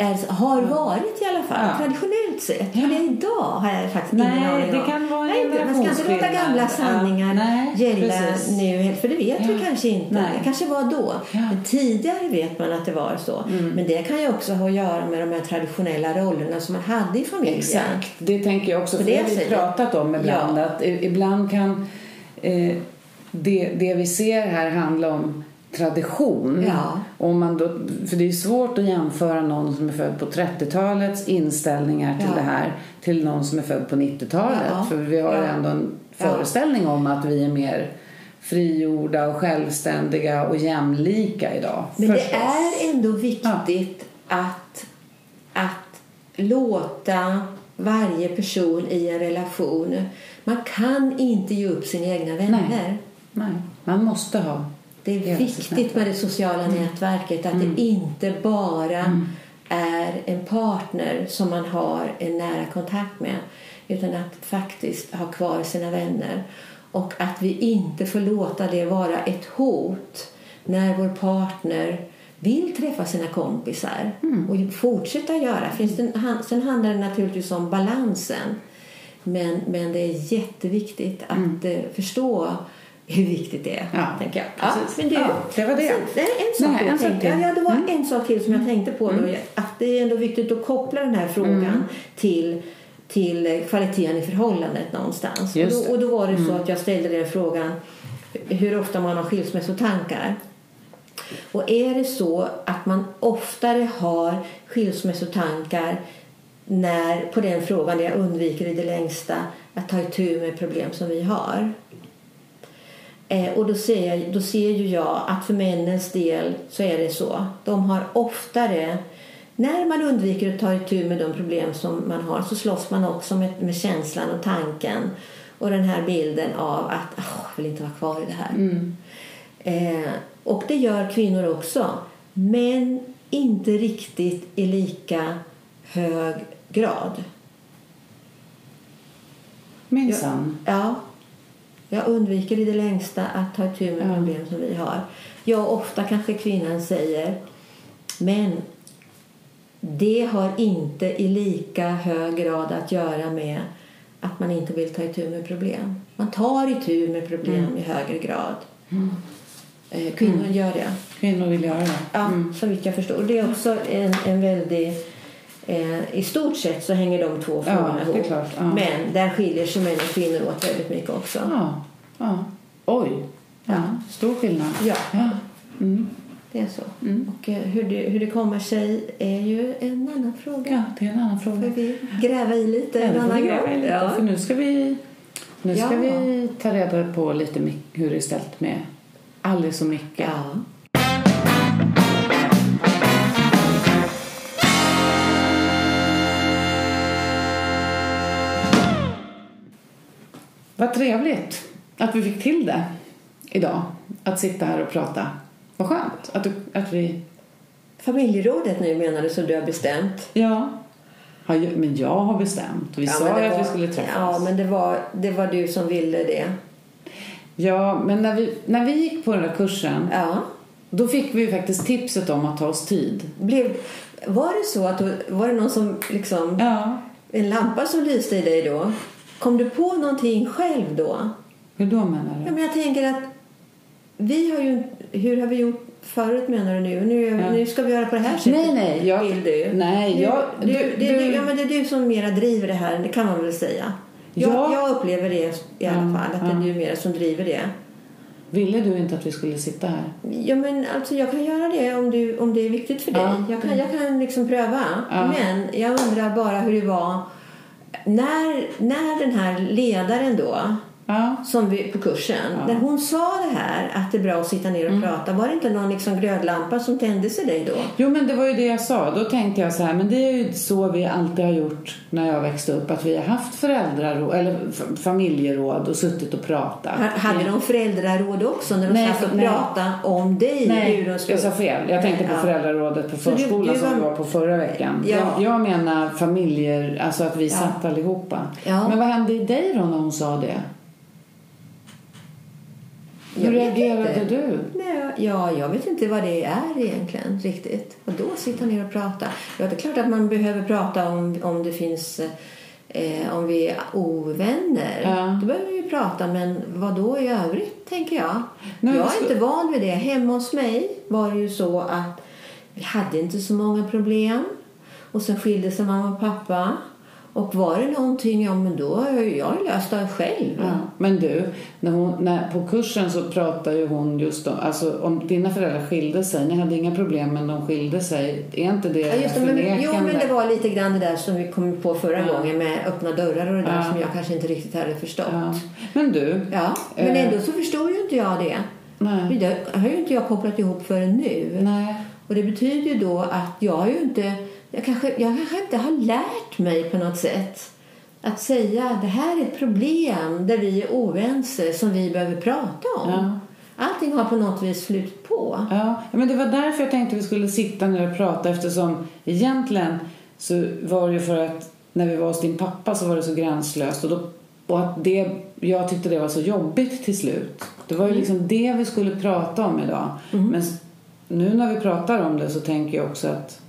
är, har varit i alla fall, Ja. traditionellt sett. Ja. Hur det är idag har jag faktiskt ingen Nej, aning det om. kan vara en Nej. Man ska inte låta gamla Ja. sanningar Nej, gälla precis. nu, för det vet vi Ja. kanske inte. Nej. Det kanske var då. Ja. Mm. Men tidigare vet man att det var så. Men det kan ju också ha att göra med de här traditionella rollerna som man hade i familjen. Exakt, det tänker jag också. För det det har vi pratat om ibland. Ja. Att ibland kan eh, det, det vi ser här handla om tradition. Ja. Om man då, för det är svårt att jämföra någon som är född på 30-talets inställningar till Ja. det här till någon som är född på 90-talet. Ja. För vi har ändå en föreställning om att vi är mer frigjorda och självständiga och jämlika idag. Men det Förstås. är ändå viktigt att, att låta varje person i en relation... Man kan inte ge upp sina egna vänner. Nej. Nej, man måste ha Det är viktigt med det sociala nätverket. Att det inte bara är en partner som man har en nära kontakt med. Utan att faktiskt ha kvar sina vänner. Och att vi inte får låta det vara ett hot när vår partner vill träffa sina kompisar och fortsätta göra. Finns det, sen handlar det naturligtvis om balansen. Men, men det är jätteviktigt att eh, förstå hur viktigt det är. Ja, tänker jag. precis. men du, Ja, det var det. Sen, det är en sak, Nej, till en jag sak tänkte, till. Mm. ja, det var en sak till som jag tänkte på. Då, att det är ändå viktigt att koppla den här frågan Mm. till, till kvaliteten i förhållandet någonstans. Och då, det. Mm. och då var det så att jag ställde den frågan hur ofta man har skilsmässotankar. Och är det så att man oftare har skilsmässotankar när, på den frågan där jag undviker i det längsta att ta itu med problem som vi har. Eh, och då ser, jag, då ser ju jag att för männens del så är det så. De har oftare, när man undviker att ta itu med de problem som man har så slåss man också med, med känslan och tanken och den här bilden av att "Åh, jag vill inte vara kvar i det här. Eh, och det gör kvinnor också. Men inte riktigt i lika hög grad. Minsann. Ja. Jag undviker i det längsta att ta itu med problem som vi har. Ja, ofta kanske kvinnan säger men det har inte i lika hög grad att göra med att man inte vill ta itu med problem. Man tar itu med problem i högre grad. Eh, Kvinnor gör det. Kvinnor vill göra det. Ja, så vitt jag förstår. Det är också en, en väldig... Eh, I stort sett så hänger de två frågorna ihop. klart, ja. Men där skiljer sig män och kvinnor åt väldigt mycket också. Ja. ja. Oj. Ja. Stor skillnad. Ja. Ja. Det är så. Och eh, hur det, hur det kommer sig är ju en annan fråga. ja, det är en annan Får fråga. vi gräva i lite Ja, en får annan gräva i lite, Ja. För nu ska vi, nu ska Ja. vi ta reda på lite hur det är ställt med Alice och Micke. Ja. Vad trevligt att vi fick till det idag. Att sitta här och prata. Vad skönt att, du, att vi... Familjerådet nu menar du som du har bestämt? Ja. Men jag har bestämt. Vi Ja, sa ju att vi var- skulle träffas. Ja, men det var, det var du som ville det. Ja, men när vi, när vi gick på den där kursen Ja. då fick vi faktiskt tipset om att ta oss tid. Blev, var det så att du, var det någon som liksom Ja. en lampa som lyste i dig då? Kom du på någonting själv då? Hur då menar Ja, du? men jag tänker att vi har ju hur har vi gjort förut menar du nu? Nu, Ja. nu ska vi göra på det här sättet. Nej, nej, jag- Vill du? nej, du, jag- du, du- det, du- det, ja, men det är du som mera driver det här, det kan man väl säga. Jag, Ja. jag upplever det i alla Ja, fall, att det ja. är du mera som driver det. Ville du inte att vi skulle sitta här? Ja, men alltså jag kan göra det om, du, om det är viktigt för dig. Ja. Jag, kan, jag kan liksom pröva. Ja. Men jag undrar bara hur det var när, när den här ledaren då Ja. som vi, på kursen, Ja. när hon sa det här att det är bra att sitta ner och Mm. prata, var det inte någon liksom glödlampa som tändes i dig då? Jo, men det var ju det jag sa. Då tänkte jag så här, men det är ju så vi alltid har gjort när jag växte upp. Att vi har haft föräldraråd, eller familjeråd och suttit och pratat. Ha- Hade de föräldraråd också när de Nej, satt och nej. pratade om dig? Nej, hur jag sa fel. Jag tänkte på Ja. föräldrarådet på du- förskolan som var- vi var på förra veckan. Ja. Jag, jag menar familjer, alltså att vi Ja. satt allihopa. Ja. Men vad hände i dig då när hon sa det? Hur reagerade inte. du? Nej, ja, jag vet inte vad det är egentligen riktigt. Och då sitta ner och prata. Ja, det är klart att man behöver prata om, om det finns eh, om vi är ovänner. Ja. Då behöver vi prata, men vad då i övrigt, tänker jag. Nej, jag är ska- inte van vid det. Hemma hos mig var det ju så att vi hade inte så många problem. Och sen skilde sig mamma och pappa. Och var det någonting, ja men då har jag, löst det själv. Ja. Men du, när hon, när, på kursen så pratar ju hon just om, alltså om dina föräldrar skilde sig, ni hade inga problem men de skilde sig, är inte det Ja, just det, men, jo, men det var lite grann det där som vi kom på förra Ja. gången med öppna dörrar och det där Ja. som jag kanske inte riktigt hade förstått. Ja. Men du, Ja, men Eh. ändå så förstod ju inte jag det. nej, Det har ju inte jag kopplat ihop förrän nu. nej. Och det betyder ju då att jag har ju inte, jag kanske, jag kanske inte har lärt mig på något sätt att säga det här är ett problem där vi är oense som vi behöver prata om. Ja. Allting har på något vis flutit på. Ja, men det var därför jag tänkte vi skulle sitta ner och prata eftersom egentligen så var det ju för att när vi var hos din pappa så var det så gränslöst och, då, och att det, jag tyckte det var så jobbigt till slut. Det var ju liksom det vi skulle prata om idag. Men s- nu när vi pratar om det så tänker jag också att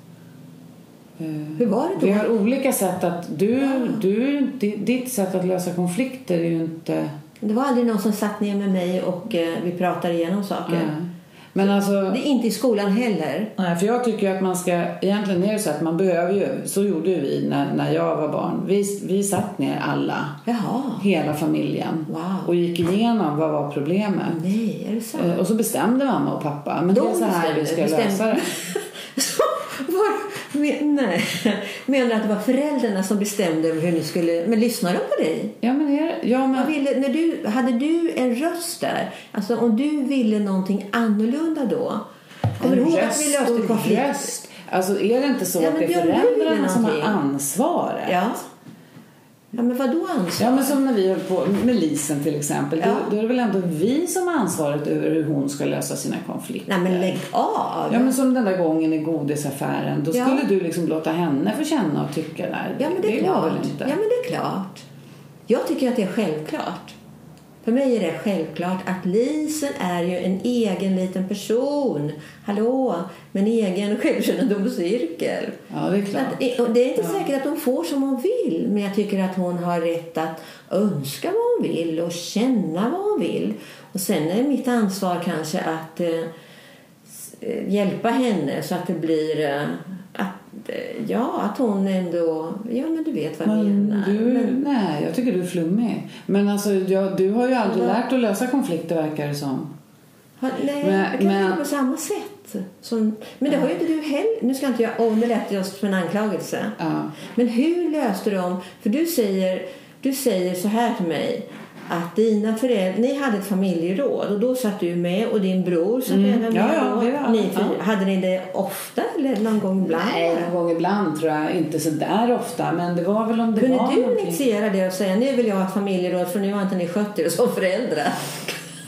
Hur var det då? vi har olika sätt att du, du, di- ditt sätt att lösa konflikter är ju inte Det var aldrig någon som satt ner med mig och eh, vi pratade igenom saker. Nej. Men alltså Det är inte i skolan heller. Nej, för jag tycker att man ska, egentligen är det så att man behöver ju, så gjorde vi när, när jag var barn. Vi, vi satt ner alla, Jaha. hela familjen Wow. och gick igenom vad var problemet. Nej, är det sant? Eh, Och så bestämde mamma och pappa, men det De är så här vi ska bestämde- lösa det. Var, men, nej. Menar att det var föräldrarna som bestämde över hur ni skulle... Men lyssnade de på dig? Ja men, är, ja, men ville, när du, hade du en röst där? Alltså om du ville någonting annorlunda då? Kommer du ihåg att vi löste konflikter? röst. Alltså är det inte så Ja, att det är föräldrarna som har ansvaret? Ja. Ja, men vad då ansvar? Ja, men som när vi höll på med Lisen till exempel. Ja. Då, då är det väl ändå vi som har ansvaret över hur hon ska lösa sina konflikter. Nej, men lägg av! Ja, men som den där gången i godisaffären. Då Ja. skulle du liksom låta henne få känna och tycka där. Ja, men det är går klart. väl inte? Ja, men det är klart. Jag tycker att det är självklart. För mig är det självklart att Lisen är ju en egen liten person. Hallå, med en egen självkännedomscirkel. Ja, det är klart. att, och det är inte säkert att hon får som hon vill, men jag tycker att hon har rätt att önska vad hon vill och känna vad hon vill. Och sen är mitt ansvar kanske att eh, eh, hjälpa henne så att det blir eh, eh, ja, att hon ändå, ja men du vet vad jag Men menar. du, Men, nej, jag tycker du är flummig. Men alltså, jag, du har ju aldrig Ja. lärt att lösa konflikter verkar det som. ha, nej, Men- jag kan men- inte på samma sätt. Som, men det har ju inte du heller. Nu ska inte jag, åh nu lät jag som en anklagelse. Ja. Men hur löste de? För du säger, du säger så här till mig att dina föräldrar, ni hade ett familjeråd och då satt du med och din bror satt Mm. även med Ja, ja, ni fyra, ja. Hade ni det ofta eller någon gång ibland? Nej, någon gång ibland tror jag. Inte så där ofta. Men det var väl om det Kunde var du någonting. initiera det och säga nu vill jag ha ett familjeråd för nu har inte ni skött er som föräldrar?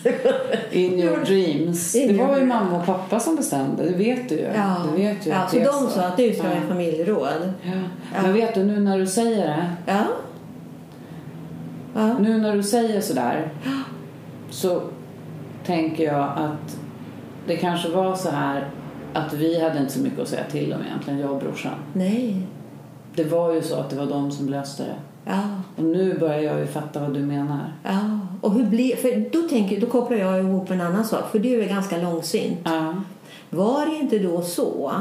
In your dreams. In det your var ju mamma och pappa som bestämde. Det vet du ju. Ja, Du vet ju ja så de sa att du ska ha Ja. familjeråd? Ja. Men vet du, nu när du säger det. Ja. Ja. Nu när du säger sådär så tänker jag att det kanske var så här att vi hade inte så mycket att säga till om egentligen, jag och brorsan. Nej. Det var ju så att det var de som löste det. Ja. Och nu börjar jag ju fatta vad du menar. Ja. Och hur blir, för då, tänker, då kopplar jag ihop en annan sak, för du är ganska långsint. Ja. Var det inte då så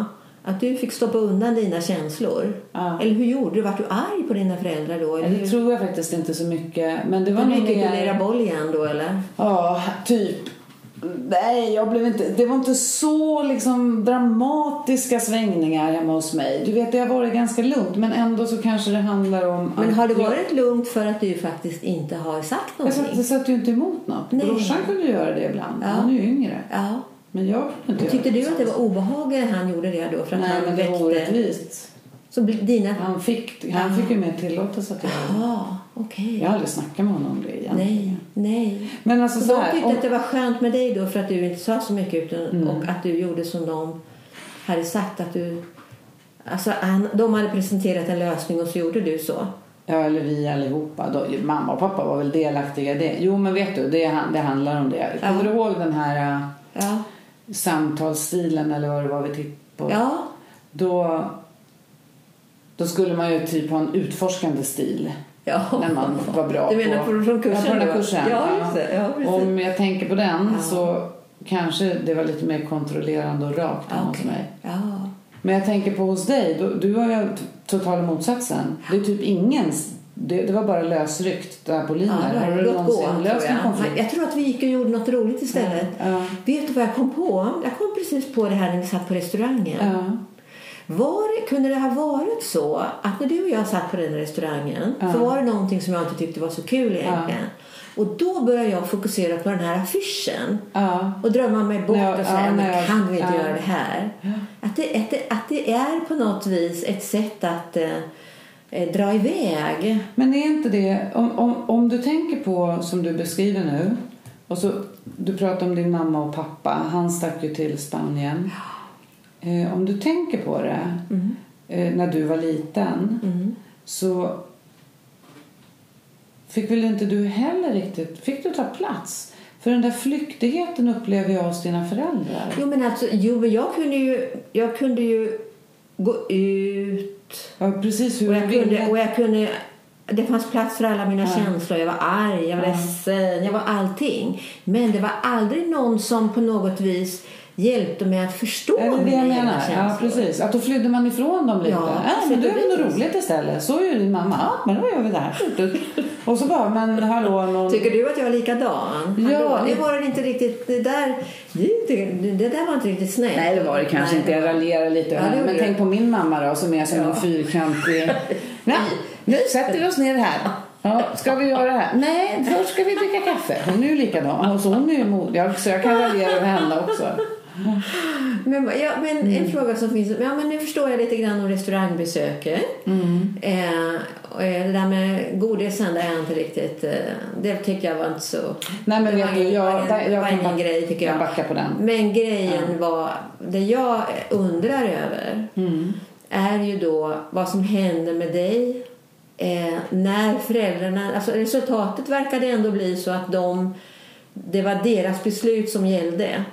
att du fick stoppa undan dina känslor? Ja. Eller hur gjorde du? Vart du arg på dina föräldrar då? Eller Det tror jag faktiskt inte så mycket. Men det var Du och mer... boll igen då eller? Ja, typ. Nej, jag blev inte, det var inte så liksom dramatiska svängningar hemma hos mig. Du vet, det har varit ganska lugnt. Men ändå så kanske det handlar om... Men har det jag- varit lugnt för att du faktiskt inte har sagt Jag satt, någonting? jag satt ju inte emot något. Nej. Brorsan kunde göra det ibland. Ja. Han är ju yngre. Ja. Men jag inte Tyckte du att det var obehagligt han gjorde det då? För att Nej, han men det var väckte... orättvist. Så dina... Han fick, han fick ju mer tillåtelse att göra det. Ja, okej. Jag har aldrig snackat med honom om det egentligen. Nej, nej. Men alltså Så så de här, tyckte om, att det var skönt med dig då för att du inte sa så mycket utan, Mm. och att du gjorde som de hade sagt att du... Alltså han, de hade presenterat en lösning och så gjorde du så. Ja, eller vi allihopa. Då, mamma och pappa var väl delaktiga i det. Jo, men vet du, det, det handlar om det. Kommer Ja. du ihåg den här äh, Ja. Samtalsstilen eller vad det var vi tittade på? Ja. Då, då skulle man ju typ ha en utforskande stil. ja. När man var bra Du menar på- på, från kursen? Ja, på den kursen. Ja, just det. Ja, precis. Om jag tänker på den Ja. så kanske det var lite mer kontrollerande och rakt än Ja, hos okej. mig. Ja. Men jag tänker på hos dig, du, du har ju totala motsatsen. Det är typ ingens, det, det var bara lösryckt där på Ja, linjen. det har du någonsin löst en jag. konflikt? Jag tror att vi gick och gjorde något roligt istället. Ja. Vet du vad jag kom på? Jag kom precis på det här när vi satt på restaurangen. Ja. Var, kunde det ha varit så att när du och jag satt på den restaurangen Ja. så var det någonting som jag inte tyckte var så kul egentligen. Och då började jag fokusera på den här affischen Ja. och drömma mig bort Ja, och säga, ja, men kan vi inte ja. göra det här? Att, det, att, det, att det är på något vis ett sätt att eh, dra iväg. Men är inte det, om, om, om du tänker på som du beskriver nu, och så, du pratar om din mamma och pappa, han stack ju till Spanien. Eh, om du tänker på det, eh, när du var liten, Mm. så fick väl inte du heller riktigt, fick du ta plats? För den där flyktigheten upplever jag hos dina föräldrar. Jo, men alltså, jo, men jag kunde ju, jag kunde ju gå ut Ja, precis hur och jag kunde, och jag kunde det fanns plats för alla mina Ja. känslor. Jag var arg, jag var Ja. ledsen, jag var allting. Men det var aldrig någon som på något vis hjälpte mig att förstå Ja, det är det mina jag menar. Ja, känslor. precis. Att då flydde man ifrån dem lite. Ja, Ja, på men och är något roligt istället. Så är ju din mamma. Ja, men då gör vi det här. Och så bara, men hallå, någon... Tycker du att jag är likadan? Ja. Hallå, det var inte riktigt. Det där, det, där var inte riktigt snällt. Nej, det var det kanske Nej, inte. Jag raljerar lite Ja, det Men tänk du. på min mamma då, som är som Ja. en fyrkantig... Nej, nu sätter vi oss ner här. Ja, ska vi göra det här? Nej, först ska vi dricka kaffe. Hon är ju likadan. Och så hon är ju mod. Jag, så jag kan raljera över henne också. Men, ja, men Mm. en fråga som finns. Ja, men nu förstår jag lite grann om restaurangbesöket. Mm. Eh, och eh, det där med godisen, det är jag inte riktigt... Eh, det tycker jag var inte så... Nej, men det var jag, var jag kan ingen grej tycker jag. Jag på den. Men grejen var, det jag undrar över Mm. är ju då vad som händer med dig eh, när föräldrarna, alltså resultatet verkade ändå bli så att de, det var deras beslut som gällde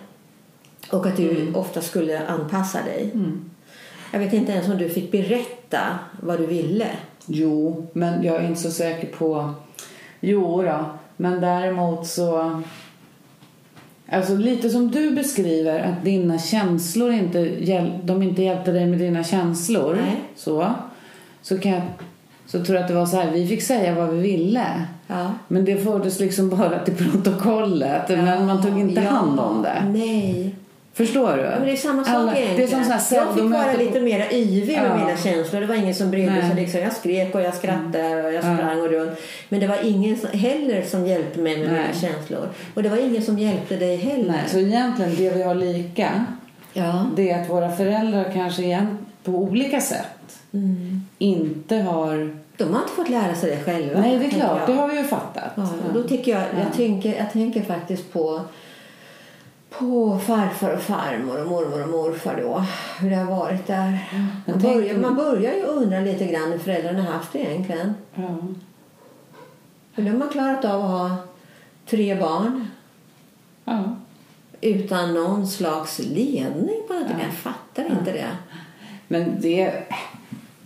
och att du Mm. ofta skulle anpassa dig. Jag vet inte ens om du fick berätta vad du ville. Jo, men jag är inte så säker på... Jo då, men däremot så... Alltså lite som du beskriver att dina känslor inte, hjäl- de inte hjälpte dig med dina känslor. Nej. Så, så, kan jag, så tror jag att det var så här, vi fick säga vad vi ville. Ja. Men det fördes liksom bara till protokollet. Men man tog inte Ja, hand om det. Nej. Förstår du? Ja, men det är samma sak Alla- egentligen. Det är som så här jag fick vara pseudomöte på- lite mer yvig med Ja. mina känslor. Det var ingen som brydde sig. Liksom. Jag skrek och jag skrattade och jag Ja. sprang och runt. Men det var ingen som, heller som hjälpte mig med Nej. mina känslor. Och det var ingen som hjälpte dig heller. Nej, så egentligen det vi har lika Ja. det är att våra föräldrar kanske igen på olika sätt Mm. inte har... De har inte fått lära sig det själva. Nej, det är klart. Det har vi ju fattat. Ja, då tycker jag, jag, tänker, jag tänker faktiskt på på farfar och farmor och mormor och morfar då. Hur det har varit där. Man börjar, man börjar ju undra lite grann hur föräldrarna haft det egentligen. Ja. För de har klarat av att ha tre barn Ja. utan någon slags ledning på något. Jag fattar inte det. Men det,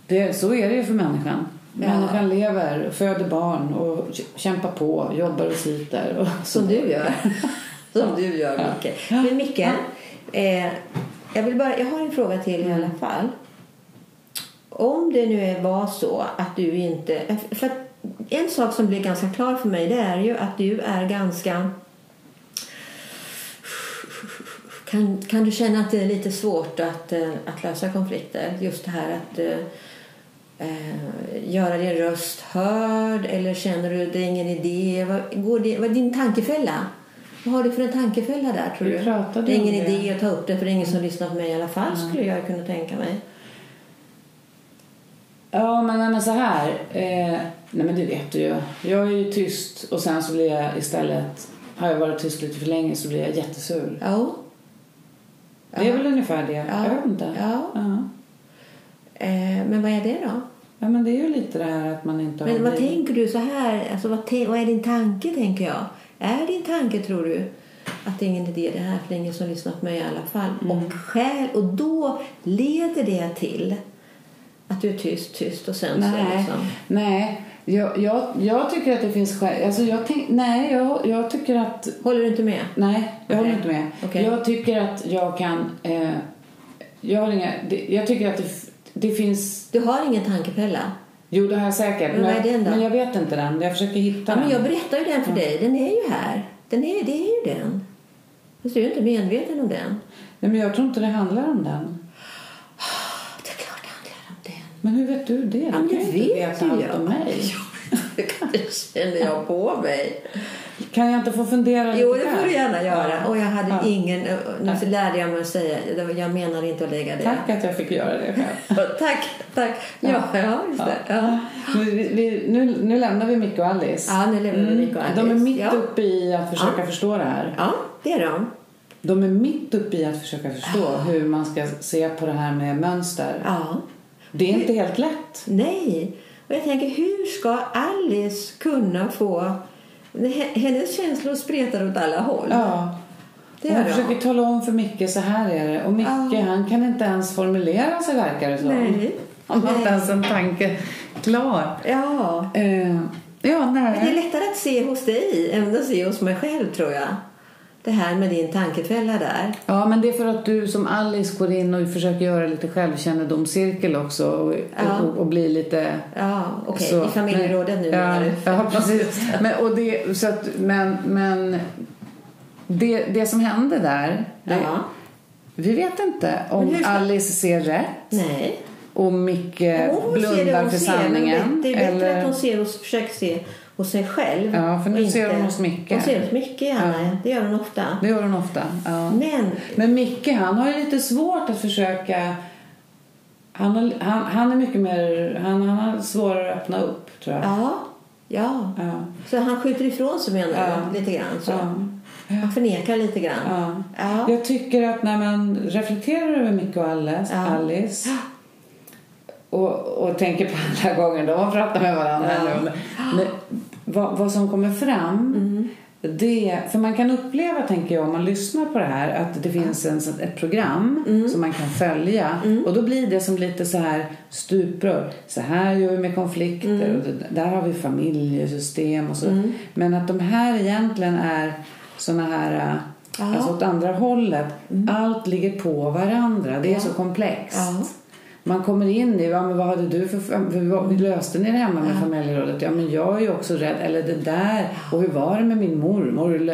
det, så är det ju för människan. Ja. Människan lever, föder barn och kämpar på, jobbar och sliter. Och. Som du gör. Som du gör, Micke. Men Micke, eh, jag, vill bara, jag har en fråga till i alla fall. Om det nu är- var så att du inte... För en sak som blir ganska klar för mig det är ju att du är ganska... Kan, kan du känna att det är lite svårt att, eh, att lösa konflikter? Just det här att eh, eh, göra din röst hörd eller känner du att det är ingen idé? Vad, går det, vad är din tankefälla? Vad har du för en tankefälla där tror du? Det är ingen det. idé att ta upp det för det är ingen som lyssnar på mig i alla fall skulle jag kunna tänka mig. Ja, men, nej, men så här. Eh, nej, men det vet du ju. Jag är ju tyst och sen så blir jag istället... Har jag varit tyst lite för länge så blir jag jättesur. Ja. Det är väl ungefär det. Ja. Jag vet inte. Ja. Ja. Eh, men vad är det då? Ja, men det är ju lite det här att man inte har... Men vad blivit- tänker du så här? Alltså, vad, vad är din tanke, tänker jag? Är din tanke, tror du, att det är ingen idé det här för det är ingen som lyssnar på mig i alla fall? Mm. Och, skäl, och då leder det till att du är tyst, tyst och sen så Nej, liksom... nej. Jag, jag, jag tycker att det finns skäl. Alltså jag tänk, nej, jag, jag tycker att... Håller du inte med? Nej, jag håller Okej. inte med. Okej. Jag tycker att jag kan... Eh, jag, har inga, jag tycker att det, det finns... Du har ingen tankefälla? Jo, det har jag säkert. Men vad är den då? men jag vet inte den. Jag försöker hitta Ja, men den. jag berättar ju den för dig. Den är ju här. Den är, det är ju den. Fast du är inte medveten om den. Nej, men jag tror inte det handlar om den. Det är klart det handlar om den. Men hur vet du det? Du Ja, men kan det vet ju allt jag. om mig. Det känner jag på mig. Kan jag inte få fundera lite Jo, det får du gärna göra. Ja. Och jag hade Ja. ingen... Nu så lärde jag mig att säga... Jag menar inte att lägga det. Tack att jag fick göra det själv. Tack, tack. Ja, ja just det. Ja. Nu, vi, nu, nu lämnar vi Micke och Alice. Ja, nu lämnar vi Micke och De är Alice. mitt Ja. uppe i att försöka förstå det här. ja, det är de. De är mitt uppe i att försöka förstå hur man ska se på det här med mönster. Ja. Det är inte helt lätt. Nej. Och jag tänker, hur ska Alice kunna få... Hennes känslor spretar åt alla håll. Ja. det Hon försöker tala om för Micke så här är det. Och Micke Ja. han kan inte ens formulera sig verkar det som. Nej. Han har inte Nej. ens en tanke klar. Ja. Eh, ja, Men det är nej. lättare att se hos dig än att se hos mig själv, tror jag. Det här med din tankefälla där. Ja, men det är för att du som Alice går in och försöker göra lite självkännedomscirkel också och, Ja. och, och bli lite... Ja, okej. så- I familjerådet nu ja, menar du? Ja, precis. Men, och det, så att, men, men det, det som hände där, det, Ja. vi vet inte om Alice ser rätt Nej. och Micke det blundar för ser, sanningen. Det är bättre eller, att hon ser hos, försöker se hos sig själv. Ja, för nu ser hon hos Micke. Hon ser hos Micke, gärna. Ja. Det gör hon ofta. det gör hon ofta. Ja. Men, Men Micke han har ju lite svårt att försöka... Han, har, han, han är mycket mer... Han, han har svårare att öppna upp, tror jag. ja. Ja. Ja. Så han skjuter ifrån sig menar Ja. Lite grann så. Ja. Han förnekar lite grann. Ja. Ja. Jag tycker att när man reflekterar över Micke och Alice. Alice och, och tänker på alla gånger de har pratat med varandra Ja. men, vad, vad som kommer fram Mm. det, för man kan uppleva, tänker jag, om man lyssnar på det här att det finns en, ett program Mm. som man kan följa och då blir det som lite så här stuprör. Så här gör vi med konflikter Mm. och det, där har vi familjesystem och så. Men att de här egentligen är såna här äh, Ja. Mm. Alltså åt andra hållet. Allt ligger på varandra. Det är Ja. så komplext. Ja. Man kommer in i, ja, men vad hade du för, för löste ni det hemma med familjerådet? Ja men jag är ju också rädd, eller det där, och hur var det med min mormor?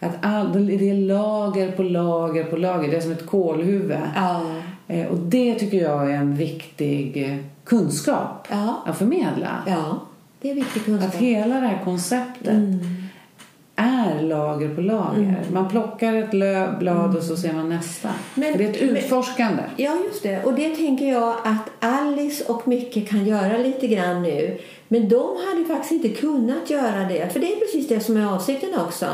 Att all, det är lager på lager på lager, det är som ett kolhuvud. Ja. Eh, och det tycker jag är en viktig eh, kunskap Ja. att förmedla. ja. Det är viktig kunskap. Att hela det här konceptet Mm. Är lager på lager. Man plockar ett blad och så ser man nästa. Men- det är ett men- utforskande. Ja, just det. Och det tänker jag att Alice och Micke kan göra lite grann nu. Men de hade faktiskt inte kunnat göra det. För det är precis det som är avsikten också.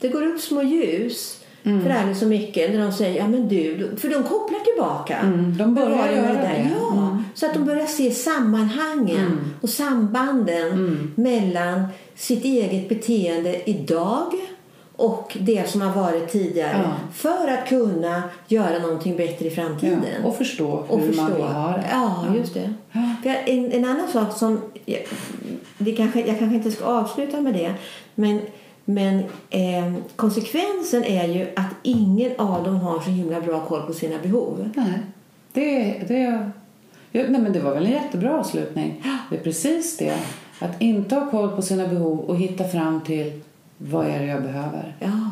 Det går upp små ljus Mm. för Alice och Micke när de säger ja men du, för de kopplar tillbaka. Mm, de börjar det göra det. Mm. Ja, så att de börjar se sammanhangen och sambanden Mm. mellan sitt eget beteende idag och det som har varit tidigare Ja. för att kunna göra någonting bättre i framtiden. Ja, och förstå Och hur man förstå. vill ha det. Ja, just det. Ja. En, en annan sak som... Jag, det kanske, jag kanske inte ska avsluta med det. Men, men eh, konsekvensen är ju att ingen av dem har så himla bra koll på sina behov. Nej, det, det, nej, men det var väl en jättebra avslutning. Det är precis det. Att inte ha koll på sina behov och hitta fram till vad är det jag behöver. Ja.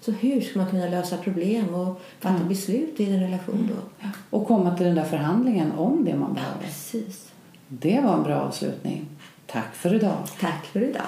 Så hur ska man kunna lösa problem och fatta beslut i en relation då? Och komma till den där förhandlingen om det man behöver. Precis. Det var en bra avslutning. Tack för idag. Tack för idag.